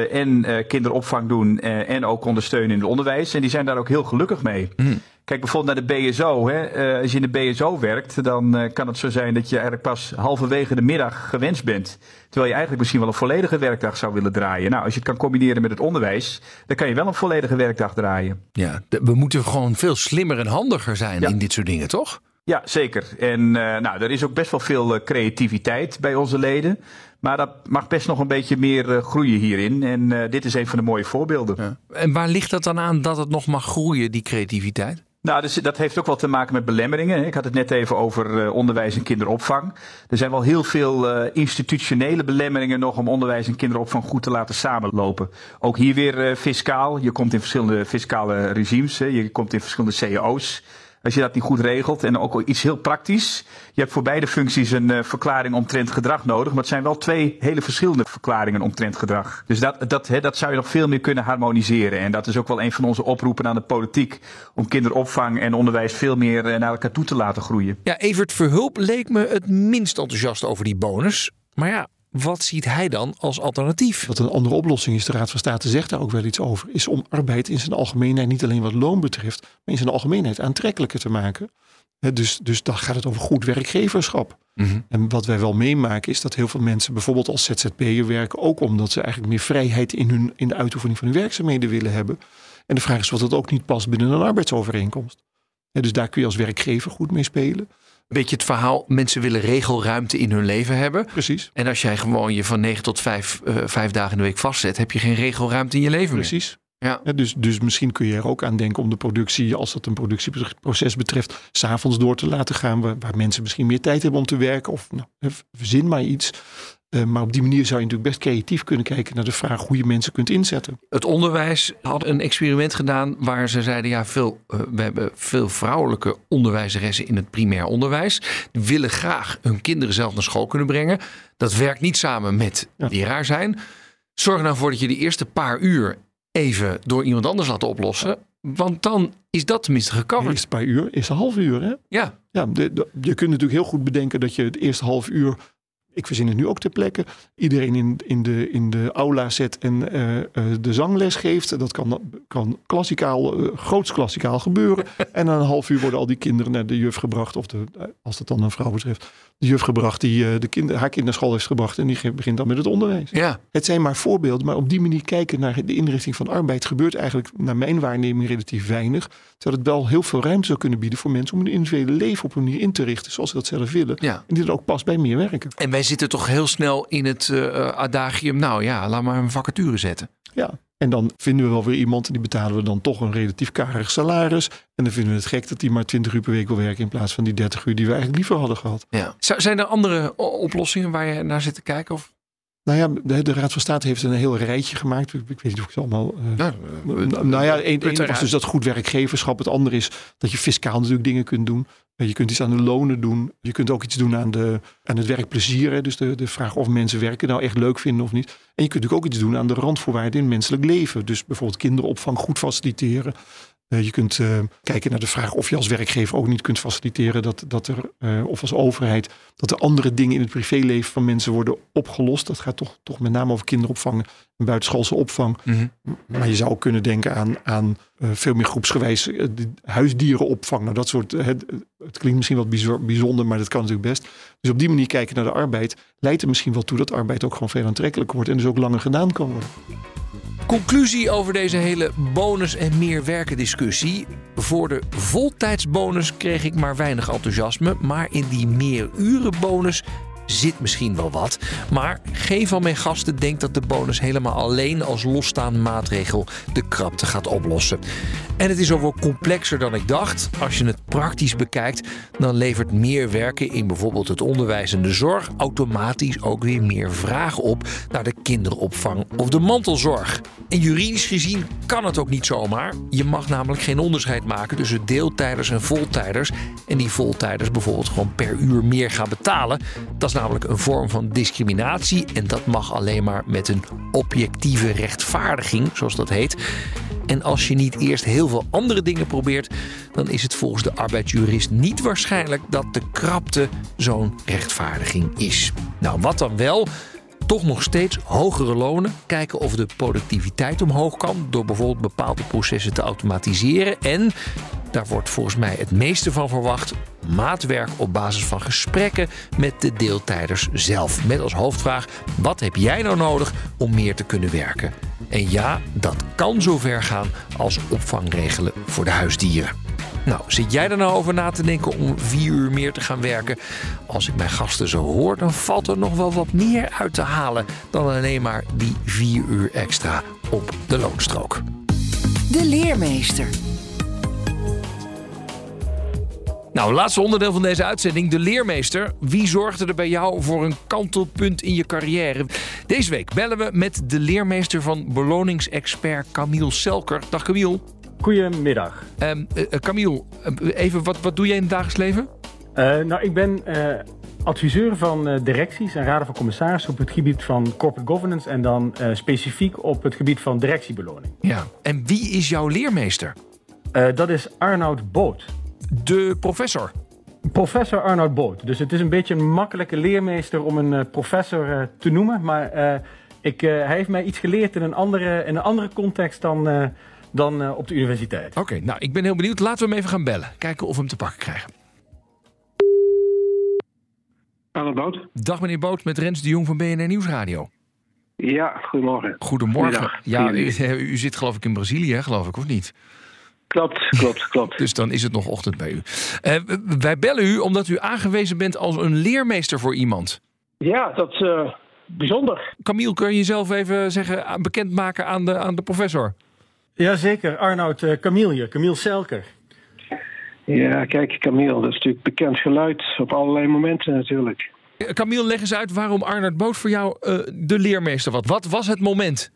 en kinderopvang doen en ook ondersteunen in het onderwijs. En die zijn daar ook heel gelukkig mee. Mm. Kijk bijvoorbeeld naar de BSO. Hè. Uh, als je in de BSO werkt, dan uh, kan het zo zijn dat je eigenlijk pas halverwege de middag gewenst bent. Terwijl je eigenlijk misschien wel een volledige werkdag zou willen draaien. Nou, als je het kan combineren met het onderwijs, dan kan je wel een volledige werkdag draaien. Ja, we moeten gewoon veel slimmer en handiger zijn ja. in dit soort dingen, toch? Ja, zeker. En uh, nou, er is ook best wel veel creativiteit bij onze leden. Maar dat mag best nog een beetje meer uh, groeien hierin. En dit is een van de mooie voorbeelden. Ja. En waar ligt dat dan aan dat het nog mag groeien, die creativiteit? Nou, dus dat heeft ook wel te maken met belemmeringen. Ik had het net even over uh, onderwijs en kinderopvang. Er zijn wel heel veel uh, institutionele belemmeringen nog om onderwijs en kinderopvang goed te laten samenlopen. Ook hier weer uh, fiscaal. Je komt in verschillende fiscale regimes. Je komt in verschillende cao's. Als je dat niet goed regelt. En ook iets heel praktisch. Je hebt voor beide functies een uh, verklaring omtrent gedrag nodig. Maar het zijn wel twee hele verschillende verklaringen omtrent gedrag. Dus dat, dat, hè, dat zou je nog veel meer kunnen harmoniseren. En dat is ook wel een van onze oproepen aan de politiek. Om kinderopvang en onderwijs veel meer uh, naar elkaar toe te laten groeien. Ja, Evert Verhulp leek me het minst enthousiast over die bonus. Maar ja, wat ziet hij dan als alternatief? Wat een andere oplossing is, de Raad van State zegt daar ook wel iets over, is om arbeid in zijn algemeenheid, niet alleen wat loon betreft, maar in zijn algemeenheid aantrekkelijker te maken. He, dus, dus dan gaat het over goed werkgeverschap. Mm -hmm. En wat wij wel meemaken is dat heel veel mensen bijvoorbeeld als ZZP'er werken, ook omdat ze eigenlijk meer vrijheid in, hun, in de uitoefening van hun werkzaamheden willen hebben. En de vraag is wat dat ook niet past binnen een arbeidsovereenkomst. He, dus daar kun je als werkgever goed mee spelen. Beetje het verhaal, mensen willen regelruimte in hun leven hebben. Precies. En als jij gewoon je van 9 tot 5, uh, vijf dagen in de week vastzet, heb je geen regelruimte in je leven Precies. meer. Ja. ja. dus, dus misschien kun je er ook aan denken om de productie, als dat een productieproces betreft, s'avonds door te laten gaan. Waar, waar, mensen misschien meer tijd hebben om te werken. Of nou, verzin maar iets. Uh, maar op die manier zou je natuurlijk best creatief kunnen kijken naar de vraag hoe je mensen kunt inzetten. Het onderwijs had een experiment gedaan waar ze zeiden: ja, veel, uh, we hebben veel vrouwelijke onderwijzeressen in het primair onderwijs. Die willen graag hun kinderen zelf naar school kunnen brengen. Dat werkt niet samen met ja. leraar zijn. Zorg er nou voor dat je de eerste paar uur even door iemand anders laat oplossen. Want dan is dat tenminste gecoverd. Het eerste paar uur is een half uur, hè? Ja. ja de, de, je kunt natuurlijk heel goed bedenken dat je het eerste half uur ik verzin het nu ook ter plekke, iedereen in, in, de, in de aula zet en uh, uh, de zangles geeft. Dat kan, kan klassikaal, uh, groots klassikaal gebeuren. [laughs] en na een half uur worden al die kinderen naar de juf gebracht, of de, als dat dan een vrouw betreft, de juf gebracht die de kinder, haar kind naar school heeft gebracht en die begint dan met het onderwijs. Ja. Het zijn maar voorbeelden, maar op die manier kijken naar de inrichting van arbeid gebeurt eigenlijk naar mijn waarneming relatief weinig. Terwijl het wel heel veel ruimte zou kunnen bieden voor mensen om hun individuele leven op een manier in te richten zoals ze dat zelf willen. Ja. En die dan ook past bij meer werken. En wij zitten toch heel snel in het uh, adagium, nou ja, laat maar een vacature zetten. Ja, en dan vinden we wel weer iemand en die betalen we dan toch een relatief karig salaris. En dan vinden we het gek dat die maar 20 uur per week wil werken in plaats van die 30 uur die we eigenlijk liever hadden gehad. Ja. Zijn er andere oplossingen waar je naar zit te kijken? Of? Nou ja, de, de, Raad van State heeft een heel rijtje gemaakt. Ik, weet niet of ik het allemaal. Uh, uh, nou ja, één was dus dat goed werkgeverschap. Het andere is dat je fiscaal natuurlijk dingen kunt doen. Je kunt iets aan de lonen doen. Je kunt ook iets doen aan, de, aan het werkplezier. Hè? Dus de, de vraag of mensen werken nou echt leuk vinden of niet. En je kunt natuurlijk ook iets doen aan de randvoorwaarden in menselijk leven. Dus bijvoorbeeld kinderopvang goed faciliteren. Uh, je kunt uh, kijken naar de vraag of je als werkgever ook niet kunt faciliteren dat, dat er, uh, of als overheid, dat er andere dingen in het privéleven van mensen worden opgelost. Dat gaat toch, toch met name over kinderopvang en buitenschoolse opvang. Mm -hmm. Maar je zou ook kunnen denken aan, aan veel meer groepsgewijs huisdierenopvang. Nou, dat soort, het, het klinkt misschien wat bijzonder, maar dat kan natuurlijk best. Dus op die manier kijken naar de arbeid leidt er misschien wel toe dat arbeid ook gewoon veel aantrekkelijker wordt en dus ook langer gedaan kan worden. Conclusie over deze hele bonus en meer werken discussie. Voor de voltijdsbonus kreeg ik maar weinig enthousiasme, maar in die meer uren bonus zit misschien wel wat. Maar geen van mijn gasten denkt dat de bonus helemaal alleen als losstaande maatregel de krapte gaat oplossen. En het is ook wel complexer dan ik dacht. Als je het praktisch bekijkt, dan levert meer werken in bijvoorbeeld het onderwijs en de zorg automatisch ook weer meer vragen op naar de kinderopvang of de mantelzorg. En juridisch gezien kan het ook niet zomaar. Je mag namelijk geen onderscheid maken tussen deeltijders en voltijders. En die voltijders bijvoorbeeld gewoon per uur meer gaan betalen. Dat is namelijk een vorm van discriminatie en dat mag alleen maar met een objectieve rechtvaardiging, zoals dat heet. En als je niet eerst heel veel andere dingen probeert, dan is het volgens de arbeidsjurist niet waarschijnlijk dat de krapte zo'n rechtvaardiging is. Nou, wat dan wel? Toch nog steeds hogere lonen. Kijken of de productiviteit omhoog kan door bijvoorbeeld bepaalde processen te automatiseren. En daar wordt volgens mij het meeste van verwacht. Maatwerk op basis van gesprekken met de deeltijders zelf. Met als hoofdvraag: wat heb jij nou nodig om meer te kunnen werken? En ja, dat kan zover gaan als opvangregelen voor de huisdieren. Nou, zit jij er nou over na te denken om vier uur meer te gaan werken? Als ik mijn gasten zo hoor, dan valt er nog wel wat meer uit te halen dan alleen maar die vier uur extra op de loonstrook. De leermeester. Nou, laatste onderdeel van deze uitzending, de leermeester. Wie zorgde er bij jou voor een kantelpunt in je carrière? Deze week bellen we met de leermeester van beloningsexpert Camille Selker. Dag Camille. Goedemiddag. Um, uh, Camille, even wat, wat doe jij in het dagelijks leven? Uh, nou, ik ben uh, adviseur van directies en raden van commissarissen op het gebied van corporate governance en dan specifiek op het gebied van directiebeloning. Ja, en wie is jouw leermeester? dat is Arnoud Boot. De professor? Professor Arnoud Boot. Dus het is een beetje een makkelijke leermeester om een professor te noemen, maar ik, hij heeft mij iets geleerd in een andere, in een andere context dan dan uh, op de universiteit. Oké, okay, nou ik ben heel benieuwd. Laten we hem even gaan bellen. Kijken of we hem te pakken krijgen. Hallo Boot. Dag meneer Boot, met Rens de Jong van BNR Nieuwsradio. Ja, goedemorgen. Goedemorgen. Ja, u, [laughs] u, zit geloof ik in Brazilië, geloof ik, of niet? Klopt, klopt, klopt. [laughs] dus dan is het nog ochtend bij u. Uh, wij bellen u omdat u aangewezen bent als een leermeester voor iemand. Ja, dat is uh, bijzonder. Camille, kun je jezelf even zeggen, bekendmaken aan de, aan de professor? Jazeker, Arnoud uh, Camille, Camille Selker. Ja, kijk, Camille, dat is natuurlijk bekend geluid op allerlei momenten natuurlijk. Camille, leg eens uit waarom Arnoud Boot voor jou uh, de leermeester was. Wat was het moment?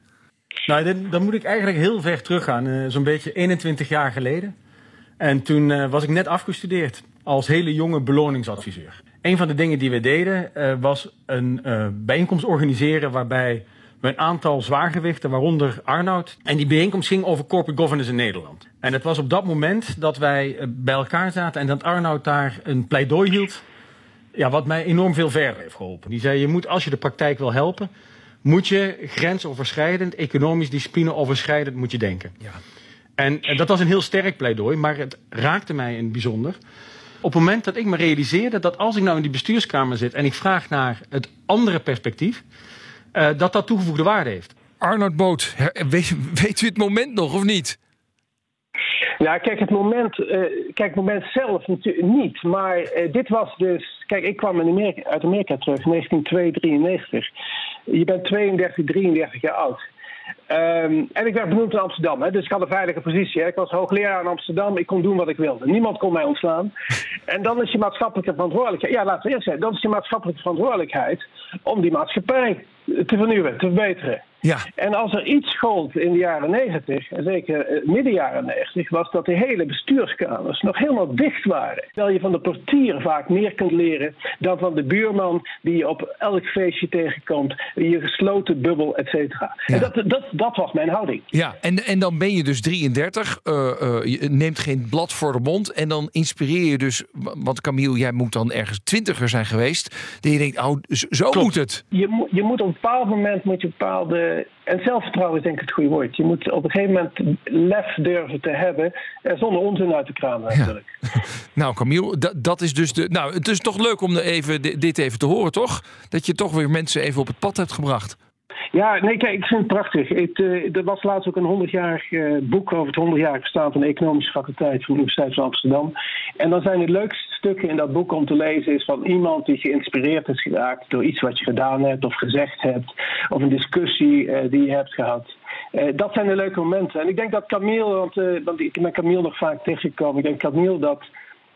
Nou, dan, moet ik eigenlijk heel ver teruggaan. Uh, Zo'n beetje 21 jaar geleden. En toen uh, was ik net afgestudeerd als hele jonge beloningsadviseur. Een van de dingen die we deden was een bijeenkomst organiseren waarbij een aantal zwaargewichten, waaronder Arnoud. En die bijeenkomst ging over corporate governance in Nederland. En het was op dat moment dat wij bij elkaar zaten en dat Arnoud daar een pleidooi hield ja, wat mij enorm veel verder heeft geholpen. Die zei, je moet, als je de praktijk wil helpen, moet je grensoverschrijdend, economisch disciplineoverschrijdend moet je denken. Ja. En, en dat was een heel sterk pleidooi, maar het raakte mij in het bijzonder. Op het moment dat ik me realiseerde dat als ik nou in die bestuurskamer zit en ik vraag naar het andere perspectief, uh, dat dat toegevoegde waarde heeft. Arnold Boot, weet, weet u het moment nog of niet? Ja, kijk, het moment, uh, kijk, het moment zelf natuurlijk niet. Maar uh, dit was dus. Kijk, ik kwam in Amerika, uit Amerika terug, 1992. Je bent 32, 33 jaar oud. Um, en ik werd benoemd in Amsterdam, hè, dus ik had een veilige positie. Hè. Ik was hoogleraar in Amsterdam, ik kon doen wat ik wilde. Niemand kon mij ontslaan. [laughs] En dan is je maatschappelijke verantwoordelijkheid, ja, laten we eerst zeggen, dan is je maatschappelijke verantwoordelijkheid om die maatschappij te vernieuwen, te verbeteren. Ja. En als er iets gold in de jaren 90, en zeker midden jaren 90, was dat de hele bestuurskamers nog helemaal dicht waren. Terwijl je van de portier vaak meer kunt leren dan van de buurman die je op elk feestje tegenkomt, je gesloten bubbel, et cetera. Ja. En dat, dat, dat was mijn houding. Ja, en, en dan ben je dus 33, uh, uh, je neemt geen blad voor de mond en dan inspireer je dus, want Camille, jij moet dan ergens twintiger zijn geweest, dat je denkt, oh, zo Klopt. moet het. Je, moet- je moet op een bepaald moment moet je bepaalde. En zelfvertrouwen is denk ik het goede woord. Je moet op een gegeven moment lef durven te hebben. En zonder onzin uit te kramen natuurlijk. [laughs] Nou, Camille, dat, dat is dus de. Nou, het is toch leuk om even, di- dit even te horen, toch? Dat je toch weer mensen even op het pad hebt gebracht. Ja, nee, kijk, ik vind het prachtig. Het, eh, er was laatst ook een 100-jarig eh, boek over het 100-jarig bestaan van de Economische Faculteit van de Universiteit van Amsterdam. En dan zijn het leukste stukken in dat boek om te lezen is van iemand die geïnspireerd is geraakt door iets wat je gedaan hebt of gezegd hebt, of een discussie eh, die je hebt gehad. Eh, dat zijn de leuke momenten. En ik denk dat Camille, want, eh, ik ben Camille nog vaak tegengekomen, ik denk Camille dat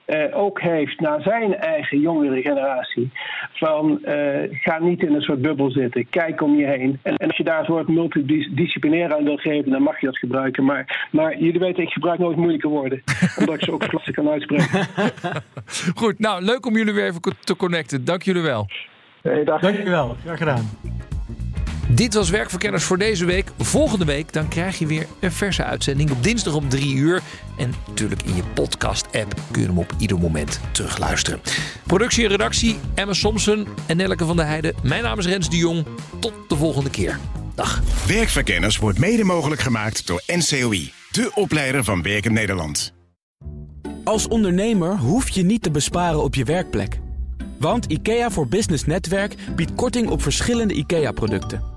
eh, ook heeft naar zijn eigen jongere generatie. Van eh, ga niet in een soort bubbel zitten, kijk om je heen. En, en als je daar het woord multidisciplinair aan wil geven, dan mag je dat gebruiken. Maar, maar jullie weten, ik gebruik nooit moeilijke woorden, [laughs] omdat ik ze ook klasse kan uitspreken. Goed, nou, leuk om jullie weer even te connecten. Dank jullie wel. Hey, dag. Dankjewel, graag gedaan. Dit was Werkverkenners voor deze week. Volgende week dan krijg je weer een verse uitzending op dinsdag om 3 uur. En natuurlijk in je podcast-app kun je hem op ieder moment terugluisteren. Productie en redactie Emma Somsen en Nelleke van der Heijden. Mijn naam is Rens de Jong. Tot de volgende keer. Dag. Werkverkenners wordt mede mogelijk gemaakt door NCOI, de opleider van Werken Nederland. Als ondernemer hoef je niet te besparen op je werkplek. Want IKEA voor Business Netwerk biedt korting op verschillende IKEA-producten.